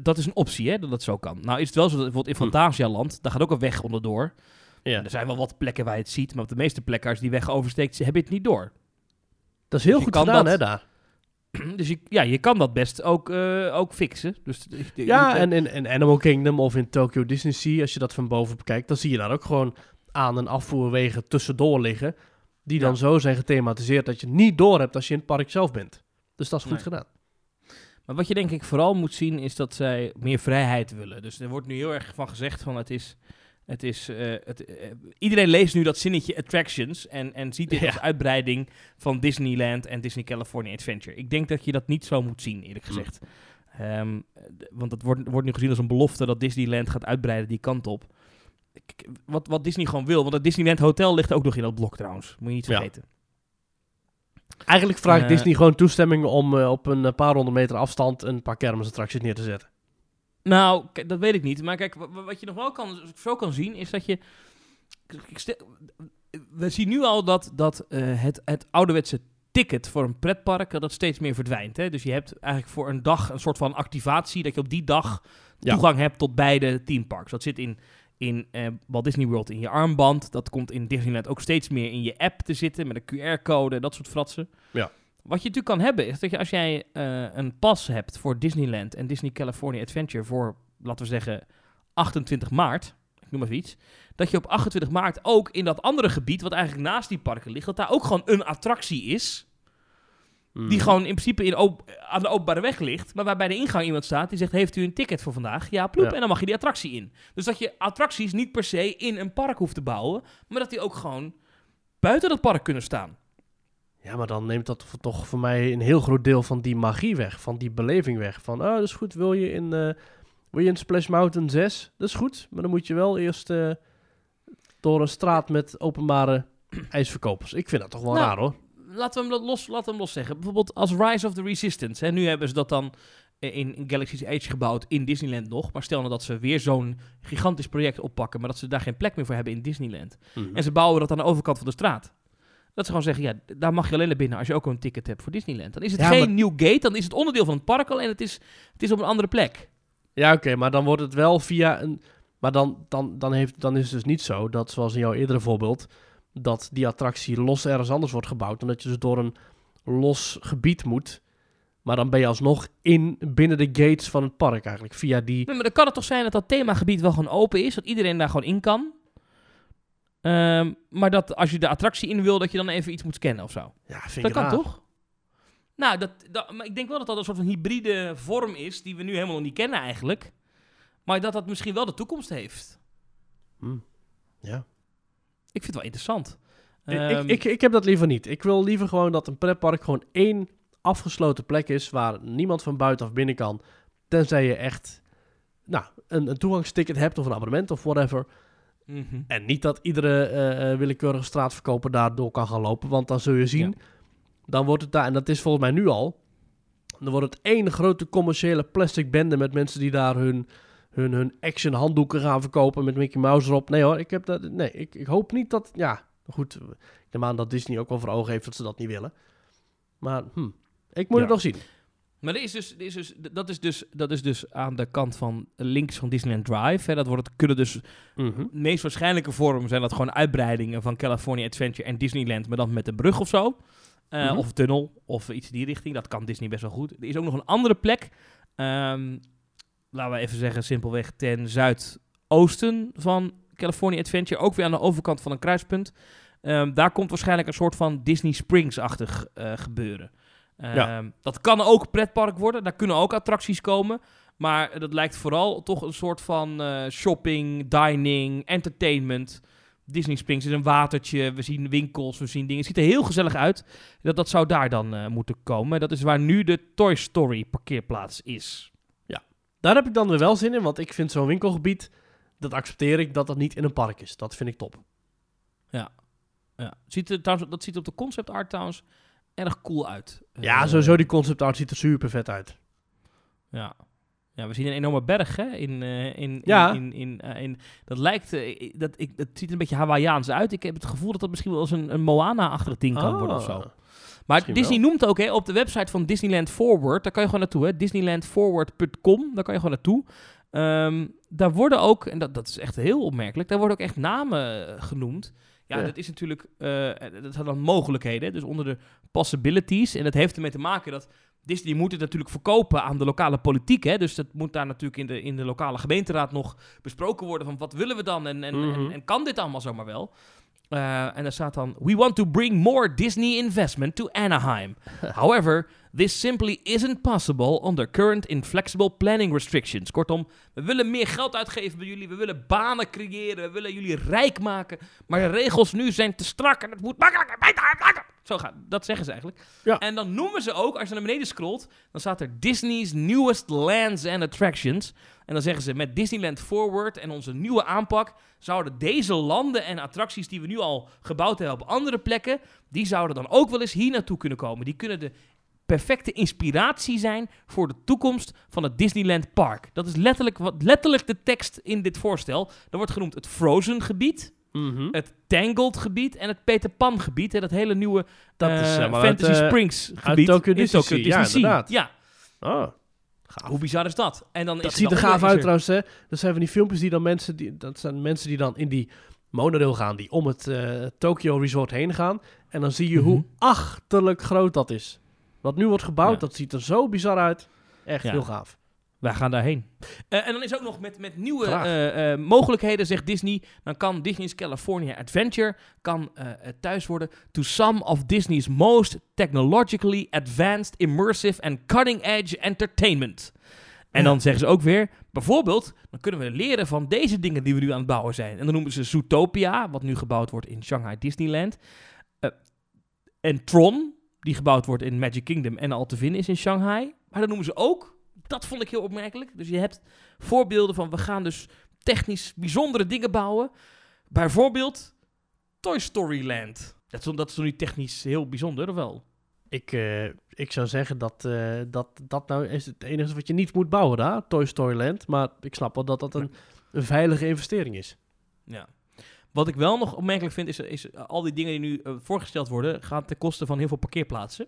dat is een optie, hè, dat dat zo kan. Nou is het wel zo dat bijvoorbeeld in Hm. Fantasialand, daar gaat ook een weg onderdoor. Ja. En er zijn wel wat plekken waar je het ziet, maar op de meeste plekken als die weg oversteekt, heb je het niet door. Dat is heel je goed kan gedaan dat- hè daar. dus je, ja, je kan dat best ook, eh, ook fixen. Dus, Ja, en in, in Animal Kingdom of in Tokyo Disney Sea, als je dat van boven bekijkt, dan zie je daar ook gewoon aan- en afvoerwegen tussendoor liggen. Die dan Ja. zo zijn gethematiseerd dat je niet door hebt als je in het park zelf bent. Dus dat is goed Nee. gedaan. Maar wat je denk ik vooral moet zien is dat zij meer vrijheid willen. Dus er wordt nu heel erg van gezegd van het is... Het is eh, het, eh, iedereen leest nu dat zinnetje attractions en, en ziet dit Ja. als uitbreiding van Disneyland en Disney California Adventure. Ik denk dat je dat niet zo moet zien, eerlijk Hm. gezegd. Ehm, want het wordt, wordt nu gezien als een belofte dat Disneyland gaat uitbreiden die kant op. K- Wat, wat Disney gewoon wil, want het Disneyland Hotel ligt ook nog in dat blok trouwens. Moet je niet Ja. Eigenlijk vraagt Eh. Disney gewoon toestemming om eh, op een eh, paar honderd meter afstand een paar kermisattracties neer te zetten. Nou, dat weet ik niet. Maar kijk, wa- wa- wat je nog wel kan, zo kan zien, is dat je... We zien nu al dat, dat het, het ouderwetse ticket voor een pretpark, dat steeds meer verdwijnt. Hè? Dus je hebt eigenlijk voor een dag een soort van activatie, dat je op die dag Ja. toegang hebt tot beide themeparks. Dat zit in, in eh, Walt Disney World in je armband. Dat komt in Disneyland ook steeds meer in je app te zitten, met een QR-code en dat soort fratsen. Ja. Wat je natuurlijk kan hebben, is dat je als jij eh, een pas hebt voor Disneyland en Disney California Adventure voor, laten we zeggen, 28 maart, ik noem even iets, dat je op 28 maart ook in dat andere gebied, wat eigenlijk naast die parken ligt, dat daar ook gewoon een attractie is, Mhm. die gewoon in principe in op- aan de openbare weg ligt, maar waar bij de ingang iemand staat die zegt, heeft u een ticket voor vandaag? Ja, ploep, Ja. en dan mag je die attractie in. Dus dat je attracties niet per se in een park hoeft te bouwen, maar dat die ook gewoon buiten dat park kunnen staan. Ja, maar dan neemt dat toch voor mij een heel groot deel van die magie weg. Van die beleving weg. Van, oh, dat is goed. Wil je in, eh, wil je in Splash Mountain 6? Dat is goed. Maar dan moet je wel eerst eh, door een straat met openbare ijsverkopers. Ik vind dat toch wel Nou, raar hoor. Laten we hem dat los, laten we hem los zeggen. Bijvoorbeeld als Rise of the Resistance. Hè, nu hebben ze dat dan eh, in, in Galaxy's Edge gebouwd in Disneyland nog. Maar stel nou dat ze weer zo'n gigantisch project oppakken, maar dat ze daar geen plek meer voor hebben in Disneyland. Mhm. En ze bouwen dat aan de overkant van de straat. Dat ze gewoon zeggen, ja, daar mag je alleen naar binnen als je ook een ticket hebt voor Disneyland. Dan is het Ja, geen maar- nieuw gate, dan is het onderdeel van het park al en het is, het is op een andere plek. Ja, oké, maar dan wordt het wel via een. Maar dan, dan, dan, heeft, dan is het dus niet zo dat, zoals in jouw eerdere voorbeeld, dat die attractie los ergens anders wordt gebouwd. En dat je dus door een los gebied moet. Maar dan ben je alsnog in, binnen de gates van het park eigenlijk. Via die. Nee, maar dan kan het toch zijn dat dat themagebied wel gewoon open is, dat iedereen daar gewoon in kan. Ehm, maar dat als je de attractie in wil, dat je dan even iets moet scannen of zo. Ja, vind Dat ik kan raar. toch? Nou, dat, dat, maar ik denk wel dat dat een soort van hybride vorm is, die we nu helemaal nog niet kennen eigenlijk. Maar dat dat misschien wel de toekomst heeft. Hm. Ja. Ik vind het wel interessant. Ik- Ehm, ik, ik, ik heb dat liever niet. Ik wil liever gewoon dat een pretpark gewoon één afgesloten plek is waar niemand van buitenaf binnen kan. Tenzij je echt nou, een, een toegangsticket hebt of een abonnement of whatever. mhm. En niet dat iedere eh, eh, willekeurige straatverkoper daardoor kan gaan lopen. Want dan zul je zien, dan wordt het daar, en dat is volgens mij nu al, dan wordt het één grote commerciële plastic bende met mensen die daar hun, hun, hun action handdoeken gaan verkopen met Mickey Mouse erop. Nee hoor, ik, heb dat, nee, ik, ik hoop niet dat, ja, goed, ik neem aan dat Disney ook wel voor ogen heeft dat ze dat niet willen. Maar hm, ik moet Ja. het nog zien. Maar er is dus, er is dus, dat, is dus, dat is dus aan de kant van links van Disneyland Drive. Hè. Dat wordt, het kunnen dus Mhm. de meest waarschijnlijke vorm zijn dat gewoon uitbreidingen van California Adventure en Disneyland, maar dan met een brug of zo. Eh, Mhm. Of tunnel, of iets in die richting. Dat kan Disney best wel goed. Er is ook nog een andere plek. ehm, laten we even zeggen, simpelweg ten zuidoosten van California Adventure. Ook weer aan de overkant van een kruispunt. Ehm, daar komt waarschijnlijk een soort van Disney Springs-achtig eh, gebeuren. Ehm, Ja. Dat kan ook pretpark worden, daar kunnen ook attracties komen. Maar dat lijkt vooral toch een soort van eh, shopping, dining, entertainment. Disney Springs is een watertje, we zien winkels, we zien dingen. Het ziet er heel gezellig uit. Dat, dat zou daar dan eh, moeten komen. Dat is waar nu de Toy Story parkeerplaats is. Daar heb ik dan weer wel zin in, want ik vind zo'n winkelgebied, dat accepteer ik dat dat niet in een park is. Dat vind ik top. Ja. Ziet er, trouwens, dat ziet op de concept art trouwens erg cool uit. Ja, Eh, sowieso die concept art ziet er super vet uit. Ja. ja, we zien een enorme berg hè, in, eh, in, Ja. in, in, in, eh, in- dat lijkt, dat, ik, dat ziet er een beetje Hawaiiaans uit. Ik heb het gevoel dat dat misschien wel eens een, een Moana-achtig ding kan worden of zo. Maar Misschien Disney wel. noemt ook hè, op de website van Disneyland Forward, daar kan je gewoon naartoe, hè, disneylandforward.com, daar kan je gewoon naartoe. Ehm, daar worden ook, en dat, dat is echt heel opmerkelijk, daar worden ook echt namen eh, genoemd. Ja, Ja. dat is natuurlijk, eh, dat zijn dan mogelijkheden, dus onder de possibilities. En dat heeft ermee te maken dat Disney moet het natuurlijk verkopen aan de lokale politiek. Hè? Dus dat moet daar natuurlijk in de, in de lokale gemeenteraad nog besproken worden van wat willen we dan en, en, Mhm. en, en kan dit allemaal zomaar wel? Eh, en daar staat dan: We want to bring more Disney investment to Anaheim. However, this simply isn't possible under current inflexible planning restrictions. Kortom, we willen meer geld uitgeven bij jullie, we willen banen creëren, we willen jullie rijk maken. Maar de regels nu zijn te strak en het moet makkelijker, beter, makkelijker. Zo gaat, dat zeggen ze eigenlijk. Ja. En dan noemen ze ook, als je naar beneden scrolt, dan staat er Disney's newest lands and attractions. En dan zeggen ze met Disneyland Forward en onze nieuwe aanpak zouden deze landen en attracties die we nu al gebouwd hebben op andere plekken, die zouden dan ook wel eens hier naartoe kunnen komen. Die kunnen de perfecte inspiratie zijn voor de toekomst van het Disneyland Park. Dat is letterlijk, wat, letterlijk de tekst in dit voorstel. Er wordt genoemd het Frozen gebied, Mhm. het Tangled gebied en het Peter Pan gebied. Hè, dat hele nieuwe Dat eh, is zeg maar Fantasy uit, eh, Springs gebied. Tokyo in Disney Tokyo. Ja, inderdaad. Ja, Oh, gaaf. hoe bizar is dat? En dan Dat is ziet er gaaf uit trouwens. Hè. Dat zijn van die filmpjes die dan mensen... Die, dat zijn mensen die dan in die monorail gaan. Die om het eh, Tokyo Resort heen gaan. En dan zie je hoe Mhm. achterlijk groot dat is. Wat nu wordt gebouwd, Ja. dat ziet er zo bizar uit. Echt Ja. heel gaaf. Wij gaan daarheen. Eh, en dan is ook nog met, met nieuwe eh, eh, mogelijkheden, zegt Disney. Dan kan Disney's California Adventure kan, thuis worden to some of Disney's most technologically advanced, immersive and cutting-edge entertainment. En Ja. dan zeggen ze ook weer, bijvoorbeeld, dan kunnen we leren van deze dingen die we nu aan het bouwen zijn. En dan noemen ze Zootopia, wat nu gebouwd wordt in Shanghai Disneyland. En Tron, die gebouwd wordt in Magic Kingdom en al te vinden is in Shanghai. Maar dan noemen ze ook dat vond ik heel opmerkelijk. Dus je hebt voorbeelden van we gaan dus technisch bijzondere dingen bouwen. Bijvoorbeeld Toy Story Land. Dat is, dat is toch niet technisch heel bijzonder, of wel? Ik, eh, ik zou zeggen dat, eh, dat dat nou is het enige wat je niet moet bouwen daar. Toy Story Land. Maar ik snap wel dat dat een, een veilige investering is. Ja. Wat ik wel nog opmerkelijk vind, is, is al die dingen die nu eh, voorgesteld worden, gaan ten koste van heel veel parkeerplaatsen.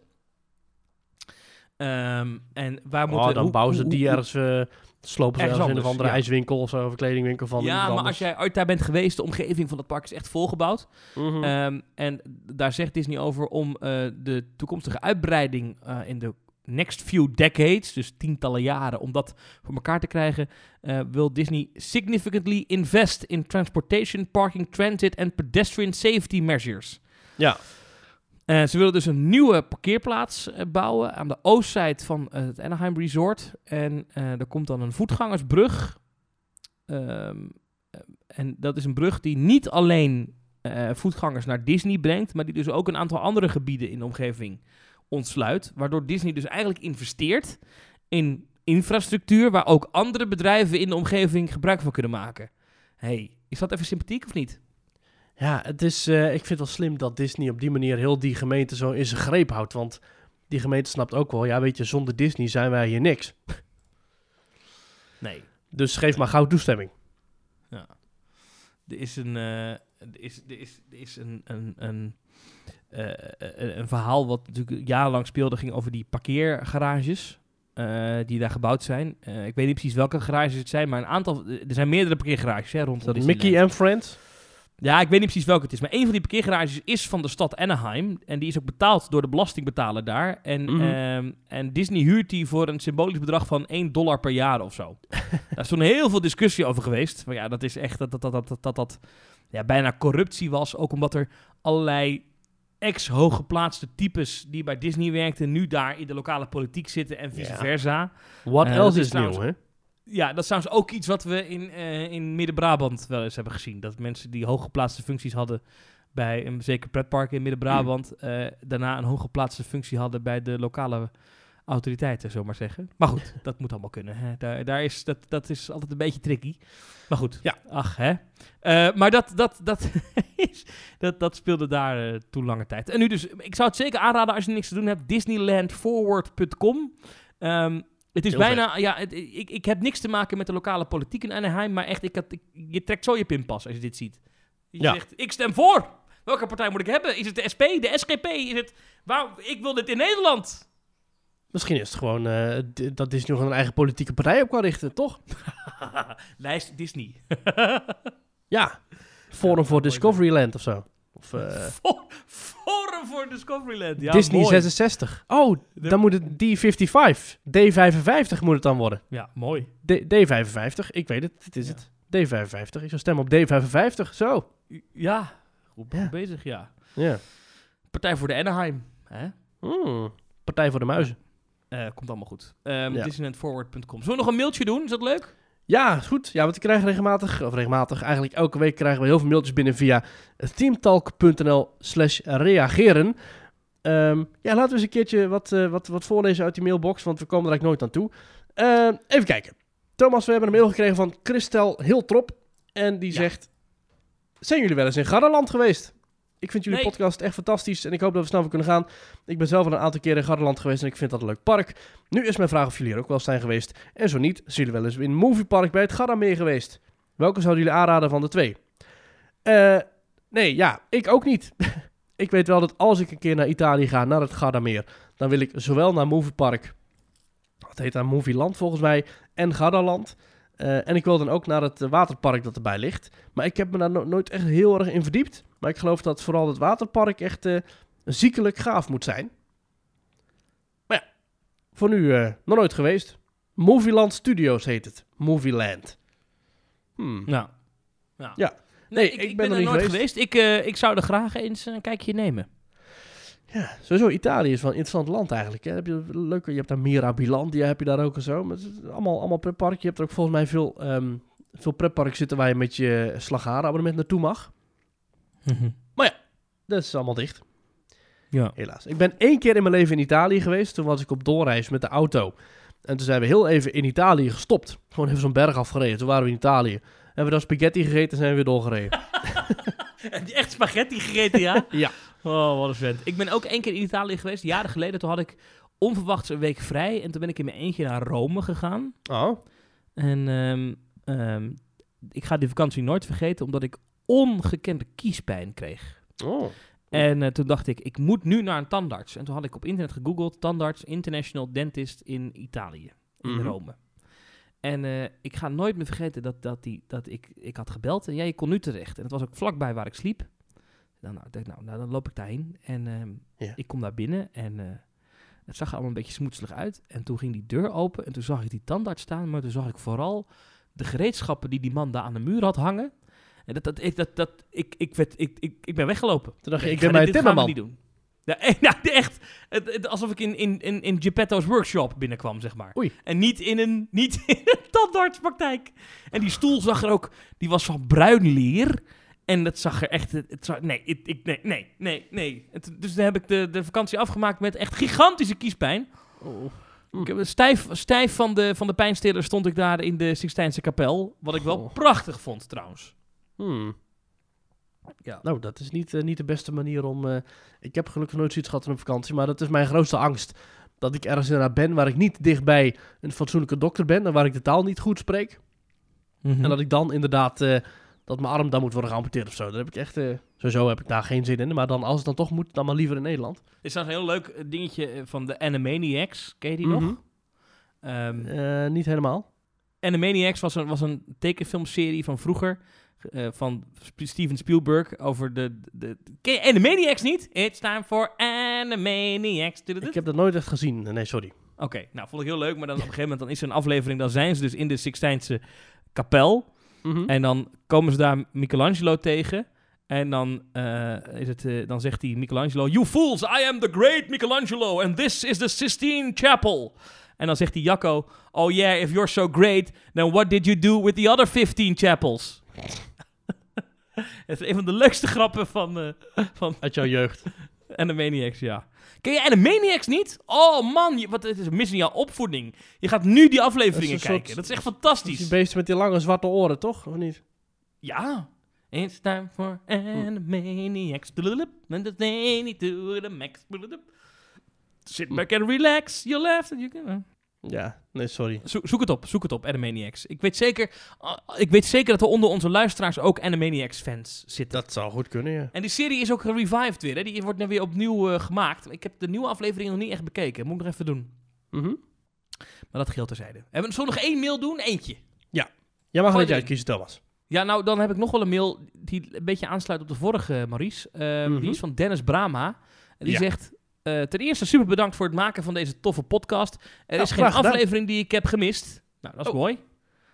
Ehm, en waar moeten... Oh, dan hoe- bouwen ze hoe- die hoe- ergens... eh slopen ze Ergens in een andere ja. ijswinkel of zo. Of een kledingwinkel van Ja, maar anders. als jij ooit daar bent geweest, de omgeving van het park is echt volgebouwd. Mhm. Ehm, en daar zegt Disney over om eh, de toekomstige uitbreiding eh, in de next few decades, dus tientallen jaren, om dat voor elkaar te krijgen, wil Disney significantly invest in transportation, parking, transit en pedestrian safety measures. ja. Eh, ze willen dus een nieuwe parkeerplaats eh, bouwen aan de oostzijde van eh, het Anaheim Resort. En er komt dan een voetgangersbrug. Ehm, eh, en dat is een brug die niet alleen voetgangers naar Disney brengt, maar die dus ook een aantal andere gebieden in de omgeving ontsluit. Waardoor Disney dus eigenlijk investeert in infrastructuur waar ook andere bedrijven in de omgeving gebruik van kunnen maken. hey, is dat even sympathiek of niet? Ja, het is, eh, ik vind het wel slim dat Disney op die manier heel die gemeente zo in zijn greep houdt. Want die gemeente snapt ook wel, ja weet je, zonder Disney zijn wij hier niks. Nee. Dus geef maar gauw toestemming. Er is een, er is, er is, er is een, een, een, eh, een, een verhaal wat natuurlijk jarenlang speelde, ging over die parkeergarages. die daar gebouwd zijn. Ik weet niet precies welke garages het zijn, maar een aantal. Er zijn meerdere parkeergarages hè, rond dat Mickey en Friends. Ja, ik weet niet precies welke het is. Maar een van die parkeergarages is van de stad Anaheim. En die is ook betaald door de belastingbetaler daar. En, Mhm. ehm, en Disney huurt die voor een symbolisch bedrag van 1 dollar per jaar of zo. Daar is toen heel veel discussie over geweest. Maar ja, dat is echt dat dat, dat, dat, dat, dat, dat ja, bijna corruptie was. Ook omdat er allerlei ex-hooggeplaatste types die bij Disney werkten... nu daar in de lokale politiek zitten en vice versa. What Eh, else is is nieuw, hè? Ja, dat is trouwens ook iets wat we in, eh, in Midden-Brabant wel eens hebben gezien. Dat mensen die hooggeplaatste functies hadden bij een zeker pretpark in Midden-Brabant... eh, daarna een hooggeplaatste functie hadden bij de lokale autoriteiten, zomaar zeggen. Maar goed, dat moet allemaal kunnen. Hè. Daar, daar is, dat, dat is altijd een beetje tricky. Maar goed, Ja. ach hè. Eh, maar dat, dat, dat, is, dat, dat speelde daar toen lange tijd. En nu dus, ik zou het zeker aanraden als je niks te doen hebt, disneylandforward.com. het is Heel bijna, ja, het- ik, ik heb niks te maken met de lokale politiek in Anaheim, maar echt, ik had, ik- je trekt zo je pinpas als je dit ziet. Je Ja. zegt, ik stem voor. Welke partij moet ik hebben? Is het de SP, de SGP? Is het, waar, ik wil dit in Nederland. Misschien is het gewoon d- dat Disney nog een eigen politieke partij op kan richten, toch? Lijst Disney. Ja. Forum voor Discoveryland of zo. Of eh, For- Forum voor Discoveryland. Ja, Disney mooi. 66. Oh, dan moet het D55. D55 moet het dan worden. Ja, mooi. D- D55, ik weet het, dit is Ja. het. D55, ik zou stemmen op D55, zo. Ja, goed Ja. bezig, ja. Ja. Partij voor de Anaheim. Hè? Hmm, Partij voor de muizen. Eh, komt allemaal goed. Um, Ja. Disneylandforward.com. Zullen we nog een mailtje doen? Is dat leuk? Ja, goed. Ja, want ik krijg regelmatig, of regelmatig, eigenlijk elke week krijgen we heel veel mailtjes binnen via teamtalk.nl slash reageren. Ehm, ja, laten we eens een keertje wat, eh, wat, wat voorlezen uit die mailbox, want we komen er eigenlijk nooit aan toe. Ehm, even kijken. Thomas, we hebben een mail gekregen van Christel Hiltrop. En die Ja. zegt, zijn jullie wel eens in Gardaland geweest? Ik vind jullie Nee. podcast echt fantastisch en ik hoop dat we snel weer kunnen gaan. Ik ben zelf al een aantal keren in Gardaland geweest en ik vind dat een leuk park. Nu is mijn vraag of jullie er ook wel eens zijn geweest. En zo niet, zijn jullie wel eens in een moviepark bij het Gardameer geweest? Welke zouden jullie aanraden van de twee? Eh, nee, ja, ik ook niet. ik weet wel dat als ik een keer naar Italië ga, naar het Gardameer, dan wil ik zowel naar Moviepark, dat heet daar Movieland volgens mij, en Gardaland. Eh, en ik wil dan ook naar het eh, waterpark dat erbij ligt. Maar ik heb me daar no- nooit echt heel erg in verdiept. Maar ik geloof dat vooral het waterpark echt eh, ziekelijk gaaf moet zijn. Maar ja, voor nu nog nooit geweest. Movieland Studios heet het. Movieland. Hmm. Ja. ja. Ja. Nee, Nee, ik, ben ben, er er niet nooit geweest. Ik, eh, ik zou er graag eens een kijkje nemen. Ja, sowieso Italië is wel een interessant land eigenlijk. Hè. Heb je, leuke, je hebt daar Mirabilandia, heb je daar ook en zo. Maar het is allemaal, allemaal pretpark. Je hebt er ook volgens mij veel, ehm veel pretparken zitten waar je met je slagarenabonnement naartoe mag. Dat is allemaal dicht, Ja. helaas. Ik ben één keer in mijn leven in Italië geweest. Toen was ik op doorreis met de auto. En toen zijn we heel even in Italië gestopt. Gewoon even zo'n berg afgereden. Toen waren we in Italië. Hebben we dan spaghetti gegeten en zijn we weer doorgereden. Echt spaghetti gegeten, ja? Ja. Oh, wat een vent. Ik ben ook één keer in Italië geweest. Jaren geleden, toen had ik onverwachts een week vrij. En toen ben ik in mijn eentje naar Rome gegaan. Oh, En ehm, ehm, ik ga die vakantie nooit vergeten, omdat ik ongekende kiespijn kreeg. oh. En eh, toen dacht ik, ik moet nu naar een tandarts. En toen had ik op internet gegoogeld, tandarts International Dentist in Italië, in Mhm. Rome. En eh, ik ga nooit meer vergeten dat, dat, die, dat ik, ik had gebeld en jij kon nu terecht. En het was ook vlakbij waar ik sliep. Dan, nou, ik dacht, nou, nou, dan loop ik daarheen. En ehm, Ja. ik kom daar binnen en eh, het zag er allemaal een beetje smoetselig uit. En toen ging die deur open en toen zag ik die tandarts staan. Maar toen zag ik vooral de gereedschappen die die man daar aan de muur had hangen. En dat, dat, ik, dat, dat, ik, ik, werd, ik, ik, ik ben weggelopen. Toen dacht ik ga ben bij dit- timmerman. niet doen. Ja, eh, nou, echt. Het, het- alsof ik in, in, in, in Geppetto's workshop binnenkwam, zeg maar. Oei. En niet in een, niet in een tandartspraktijk. En die stoel zag er ook, die was van bruin leer. En dat zag er echt, het zag, nee, ik, ik, nee, nee, nee, nee. Het- dus dan heb ik de, de vakantie afgemaakt met echt gigantische kiespijn. Oh. Ik heb stijf, stijf van de, van de pijnstiller stond ik daar in de Sixtijnse kapel. Wat ik wel Oh. prachtig vond, trouwens. Hmm. Ja. Nou, dat is niet, eh, niet de beste manier om... eh, ik heb gelukkig nooit zoiets gehad in een vakantie, maar dat is mijn grootste angst. Dat ik ergens inderdaad ben waar ik niet dichtbij een fatsoenlijke dokter ben en waar ik de taal niet goed spreek. Mhm. En dat ik dan inderdaad, eh, dat mijn arm dan moet worden geamputeerd of zo. Daar heb ik echt, eh, sowieso heb ik daar geen zin in. Maar dan, als het dan toch moet, dan maar liever in Nederland. Er is trouwens een heel leuk eh, dingetje eh, van de Animaniacs. Ken je die Mhm. nog? Ehm Eh, niet helemaal. Animaniacs was een, was een tekenfilmserie van vroeger. van Steven Spielberg over de, de, de... Ken je Animaniacs niet? It's time for Animaniacs. Ik heb dat nooit echt gezien. Nee, sorry. Oké, nou vond ik heel leuk, maar dan op een gegeven moment dan is er een aflevering, dan zijn ze dus in de Sixtijnse kapel. Mhm. En dan komen ze daar Michelangelo tegen. En dan, eh, is het, eh, dan zegt hij Michelangelo: You fools, I am the great Michelangelo, and this is the Sistine Chapel. En dan zegt hij Jacco: Oh yeah, if you're so great, then what did you do with the other 15 chapels? Het is een van de leukste grappen van, eh van Uit jouw jeugd. Animaniacs, ja. Ken je Animaniacs niet? Oh man, je, wat, het is mis in jouw opvoeding. Je gaat nu die afleveringen Dat kijken. soort- Dat is echt Die fantastisch. beest met die lange zwarte oren, toch? Of niet? Ja. It's time for Animaniacs. Sit back and relax. You laugh and you can... Ja, nee, sorry. Zo- zoek het op, zoek het op, Animaniacs. Ik weet zeker, ah, ik weet zeker dat er onder onze luisteraars ook Animaniacs fans zitten. Dat zou goed kunnen, ja. En die serie is ook gerevived weer, hè? Die wordt nu weer opnieuw eh, gemaakt. Ik heb de nieuwe aflevering nog niet echt bekeken. Moet ik nog even doen. Mhm. Maar dat geldt terzijde. Hebben we zullen we nog één mail doen? Eentje. Jij mag er erin. uitkiezen, Thomas. Ja, nou, dan heb ik nog wel een mail die een beetje aansluit op de vorige, Maurice. Ehm, Mhm. Die is van Dennis Brama. En Die Ja. zegt... eh, ten eerste super bedankt voor het maken van deze toffe podcast. Er Ja, is geen gedaan. aflevering die ik heb gemist. Nou, dat is Oh. mooi.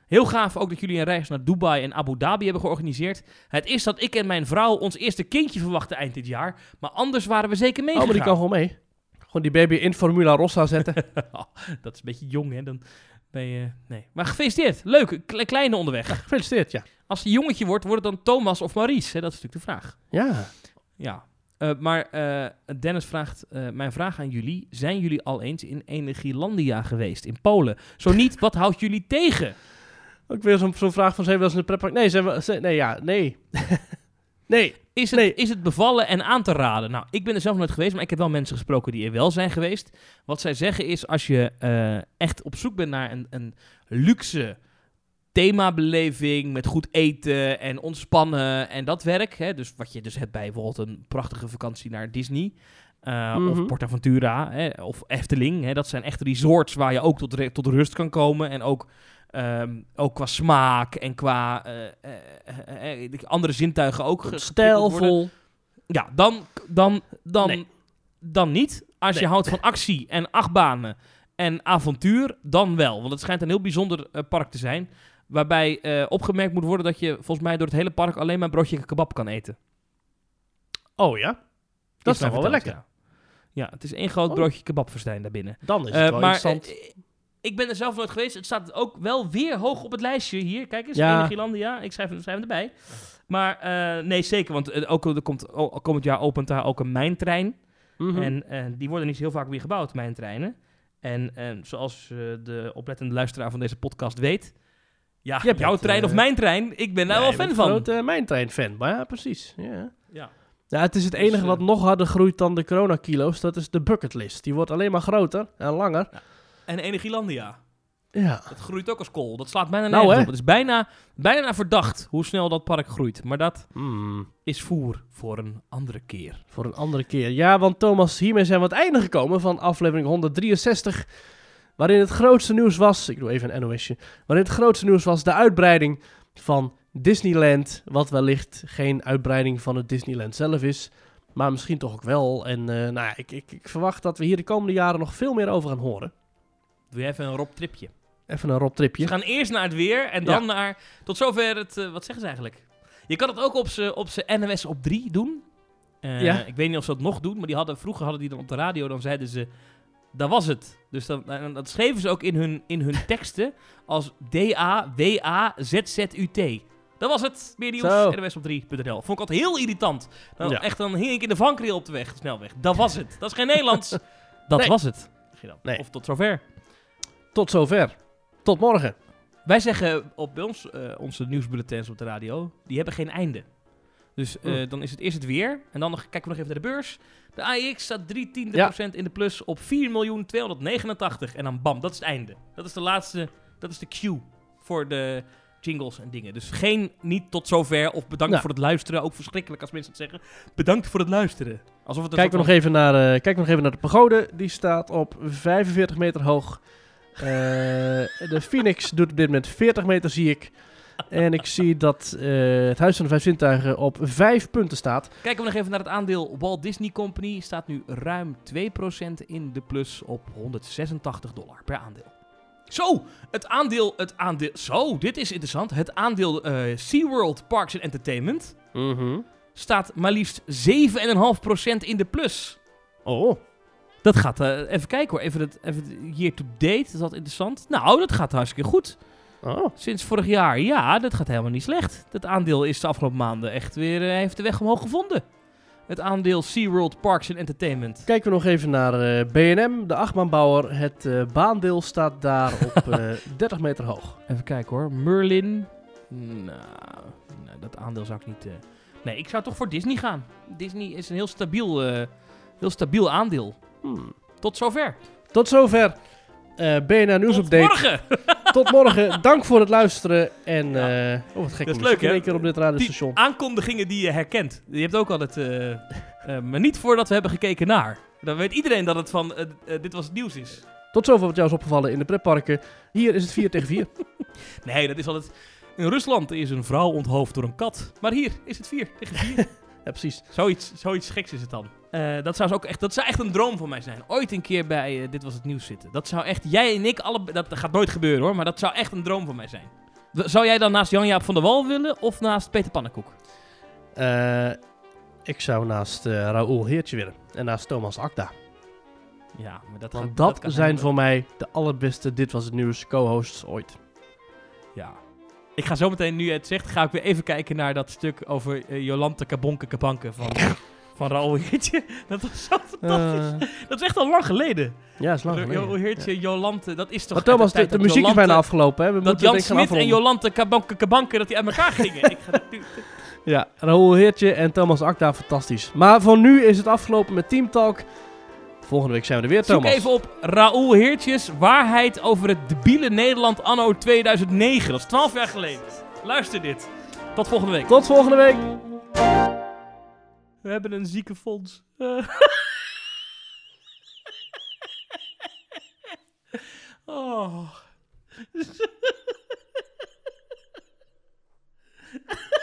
Heel gaaf ook dat jullie een reis naar Dubai en Abu Dhabi hebben georganiseerd. Het is dat ik en mijn vrouw ons eerste kindje verwachten eind dit jaar. Maar anders waren we zeker Oh, meegegaan. maar die kan gewoon mee. Gewoon die baby in Formula Rossa zetten. dat is een beetje jong, hè? Dan ben je... Nee. Maar gefeliciteerd. Leuk. Kle- kleine onderweg. Gefeliciteerd, ja. Als hij jongetje wordt, wordt het dan Thomas of Maurice? Hè? Dat is natuurlijk de vraag. Ja. Ja. Eh, maar eh, Dennis vraagt, eh, mijn vraag aan jullie. Zijn jullie al eens in Energielandia geweest, in Polen? Zo niet, wat houdt jullie tegen? Ook weer zo'n vraag van, zijn we wel eens in de pretpark? Nee, zijn we... zijn- nee, ja, nee. nee. Is het, Nee. is het bevallen en aan te raden? Nou, ik ben er zelf nooit geweest, maar ik heb wel mensen gesproken die er wel zijn geweest. Wat zij zeggen is, als je echt op zoek bent naar een, een luxe themabeleving met goed eten en ontspannen en dat werk. Hè, dus wat je dus hebt bij bijvoorbeeld een prachtige vakantie naar Disney. eh, Mhm. Of Portaventura hè, of Efteling. Hè, dat zijn echt resorts waar je ook tot, tot rust kan komen. En ook, ehm, ook qua smaak en qua eh, eh, de andere zintuigen ook. Stijlvol. Ja, dan, dan, dan, Nee. dan niet. Als je houdt van actie en achtbanen en avontuur, dan wel. Want het schijnt een heel bijzonder park te zijn. Waarbij eh, opgemerkt moet worden dat je volgens mij door het hele park alleen maar broodje kebab kan eten. Oh ja? Dat is wel lekker. Ja. ja, het is één groot Oh. broodje kebabverstijn daarbinnen. Dan is Eh, het wel maar interessant. eh, ik ben er zelf nooit geweest. Het staat ook wel weer hoog op het lijstje hier. Kijk eens, Ja. Energielandia. Ik schrijf, hem- schrijf hem erbij. Maar eh, nee, zeker. Want eh, ook, er komt, komend jaar opent daar ook een mijntrein. Mhm. En eh, die worden niet heel vaak weer gebouwd, mijntreinen. En eh, zoals eh, de oplettende luisteraar van deze podcast weet... Ja, Jij jouw bent, trein eh, of mijn trein, ik ben daar wel fan van. een grote mijntrein-fan. Maar ja, precies. Ja. Ja. ja, het is het Dus, enige eh, wat nog harder groeit dan de coronakilo's. Dat is de bucketlist. Die wordt alleen maar groter en langer. En Energielandia, Ja. dat groeit ook als kool. Dat slaat bijna Nou, nergens hè? op. Het is bijna, bijna verdacht hoe snel dat park groeit. Maar dat Hmm, is voer voor een andere keer. voor een andere keer. Ja, want Thomas, hiermee zijn we aan het einde gekomen van aflevering 163. Waarin het grootste nieuws was. Ik doe even een NOSje. Waarin het grootste nieuws was de uitbreiding van Disneyland. Wat wellicht geen uitbreiding van het Disneyland zelf is. Maar misschien toch ook wel. En eh, nou ja, ik, ik, ik verwacht dat we hier de komende jaren nog veel meer over gaan horen. Doe je even een Rob tripje. Even een Rob tripje. We gaan eerst naar het weer en dan naar... Tot zover het... eh, wat zeggen ze eigenlijk? Je kan het ook op z'n op NOS op 3 doen. Eh, Ja. Ik weet niet of ze dat nog doen, maar die hadden, vroeger hadden die dan op de radio, dan zeiden ze... Dat was het. Dus dan, en dat schreven ze ook in hun, in hun teksten als D-A-W-A-Z-Z-U-T. Dat was het. Meer nieuws. NOS op 3.nl. Vond ik altijd heel irritant. Ja. Echt, dan hing ik in de vangrail op de weg, snelweg. Dat was het. Dat is geen Nederlands. Dat Nee. was het. Nee. Of tot zover. Tot zover. Tot morgen. Wij zeggen op bij ons, eh, onze nieuwsbulletins op de radio, die hebben geen einde. Dus eh, dan is het eerst het weer. En dan nog, kijken we nog even naar de beurs. De AEX staat 3 tiende Ja. procent in de plus op 4.289. En dan bam, dat is het einde. Dat is de laatste, dat is de cue voor de jingles en dingen. Dus geen, niet tot zover of bedankt Ja. voor het luisteren. Ook verschrikkelijk als mensen dat zeggen. Bedankt voor het luisteren. Alsof het Kijken we, nog even naar, eh, kijken we nog even naar de pagode. Die staat op 45 meter hoog. Eh, de Phoenix doet op dit moment 40 meter, zie ik. En ik zie dat eh, het Huis van de Vijf Zintuigen op vijf punten staat. Kijken we nog even naar het aandeel Walt Disney Company. Staat nu ruim 2% in de plus op 186 dollar per aandeel. Zo, het aandeel, het aandeel, zo, dit is interessant. Het aandeel eh SeaWorld Parks and Entertainment staat maar liefst 7,5% in de plus. Oh, Dat gaat, eh, even kijken hoor, even, het, even year to date, is dat interessant? Nou, dat gaat hartstikke goed. Oh. Sinds vorig jaar, ja, dat gaat helemaal niet slecht. Dat aandeel is de afgelopen maanden echt weer, eh, heeft de weg omhoog gevonden. Het aandeel SeaWorld Parks and Entertainment. Kijken we nog even naar eh, BNM, de achtbaanbouwer. Het eh, baandeel staat daar op eh 30 meter hoog. Even kijken hoor, Merlin. Nou, nou, dat aandeel zou ik niet... Nee, ik zou toch voor Disney gaan. Disney is een heel stabiel, heel stabiel aandeel. Hmm. Tot zover. Tot zover. BNR Nieuws Tot Update. morgen! Tot morgen. Dank voor het luisteren. En Ja. eh oh, wat gek. Dat is leuk, hè? keer op dit Die radiostation. aankondigingen die je herkent. Je hebt ook altijd... eh, eh, maar niet voordat we hebben gekeken naar. Dan weet iedereen dat het van... dit was het nieuws is. Tot zover wat jou is opgevallen in de pretparken. Hier is het 4 tegen 4. Nee, dat is altijd... In Rusland is een vrouw onthoofd door een kat. Maar hier is het 4 tegen 4. Ja, precies. zoiets, zoiets geks is het dan. Eh, dat, zou ook echt, dat zou echt een droom van mij zijn. Ooit een keer bij eh, Dit Was Het Nieuws zitten. Dat zou echt... Jij en ik, alle, dat gaat nooit gebeuren hoor. Maar dat zou echt een droom van mij zijn. Zou jij dan naast Jan-Jaap van der Wal willen of naast Peter Pannenkoek? Eh, ik zou naast eh Raoul Heertje willen. En naast Thomas Akda. Ja, maar dat, Want gaat- dat, zijn voor mij de allerbeste Dit Was Het Nieuws co-hosts ooit. Ja. Ik ga zo meteen, nu het zegt, ga ik weer even kijken naar dat stuk over eh, Jolante Kabonke Kabanke van, van Raoul Heertje. Dat was zo fantastisch. Eh, dat is echt al lang geleden. ja, is lang Raoul geleden. Heertje, Jolante, dat is toch... Maar Thomas, de, de muziek is bijna afgelopen. Hè? We Dat Jan Smit en. Jolante Kabonke Kabanke, dat die uit elkaar gingen. ik ga nu... Ja, Raoul Heertje en Thomas Akda, fantastisch. Maar voor nu is het afgelopen met Team Talk. Volgende week zijn we er weer, Thomas. Zoek even op Raoul Heertjes, waarheid over het debiele Nederland anno 2009. Dat is 12 jaar geleden. Luister dit. Tot volgende week. Tot volgende week. We hebben een zieke fonds. Oh.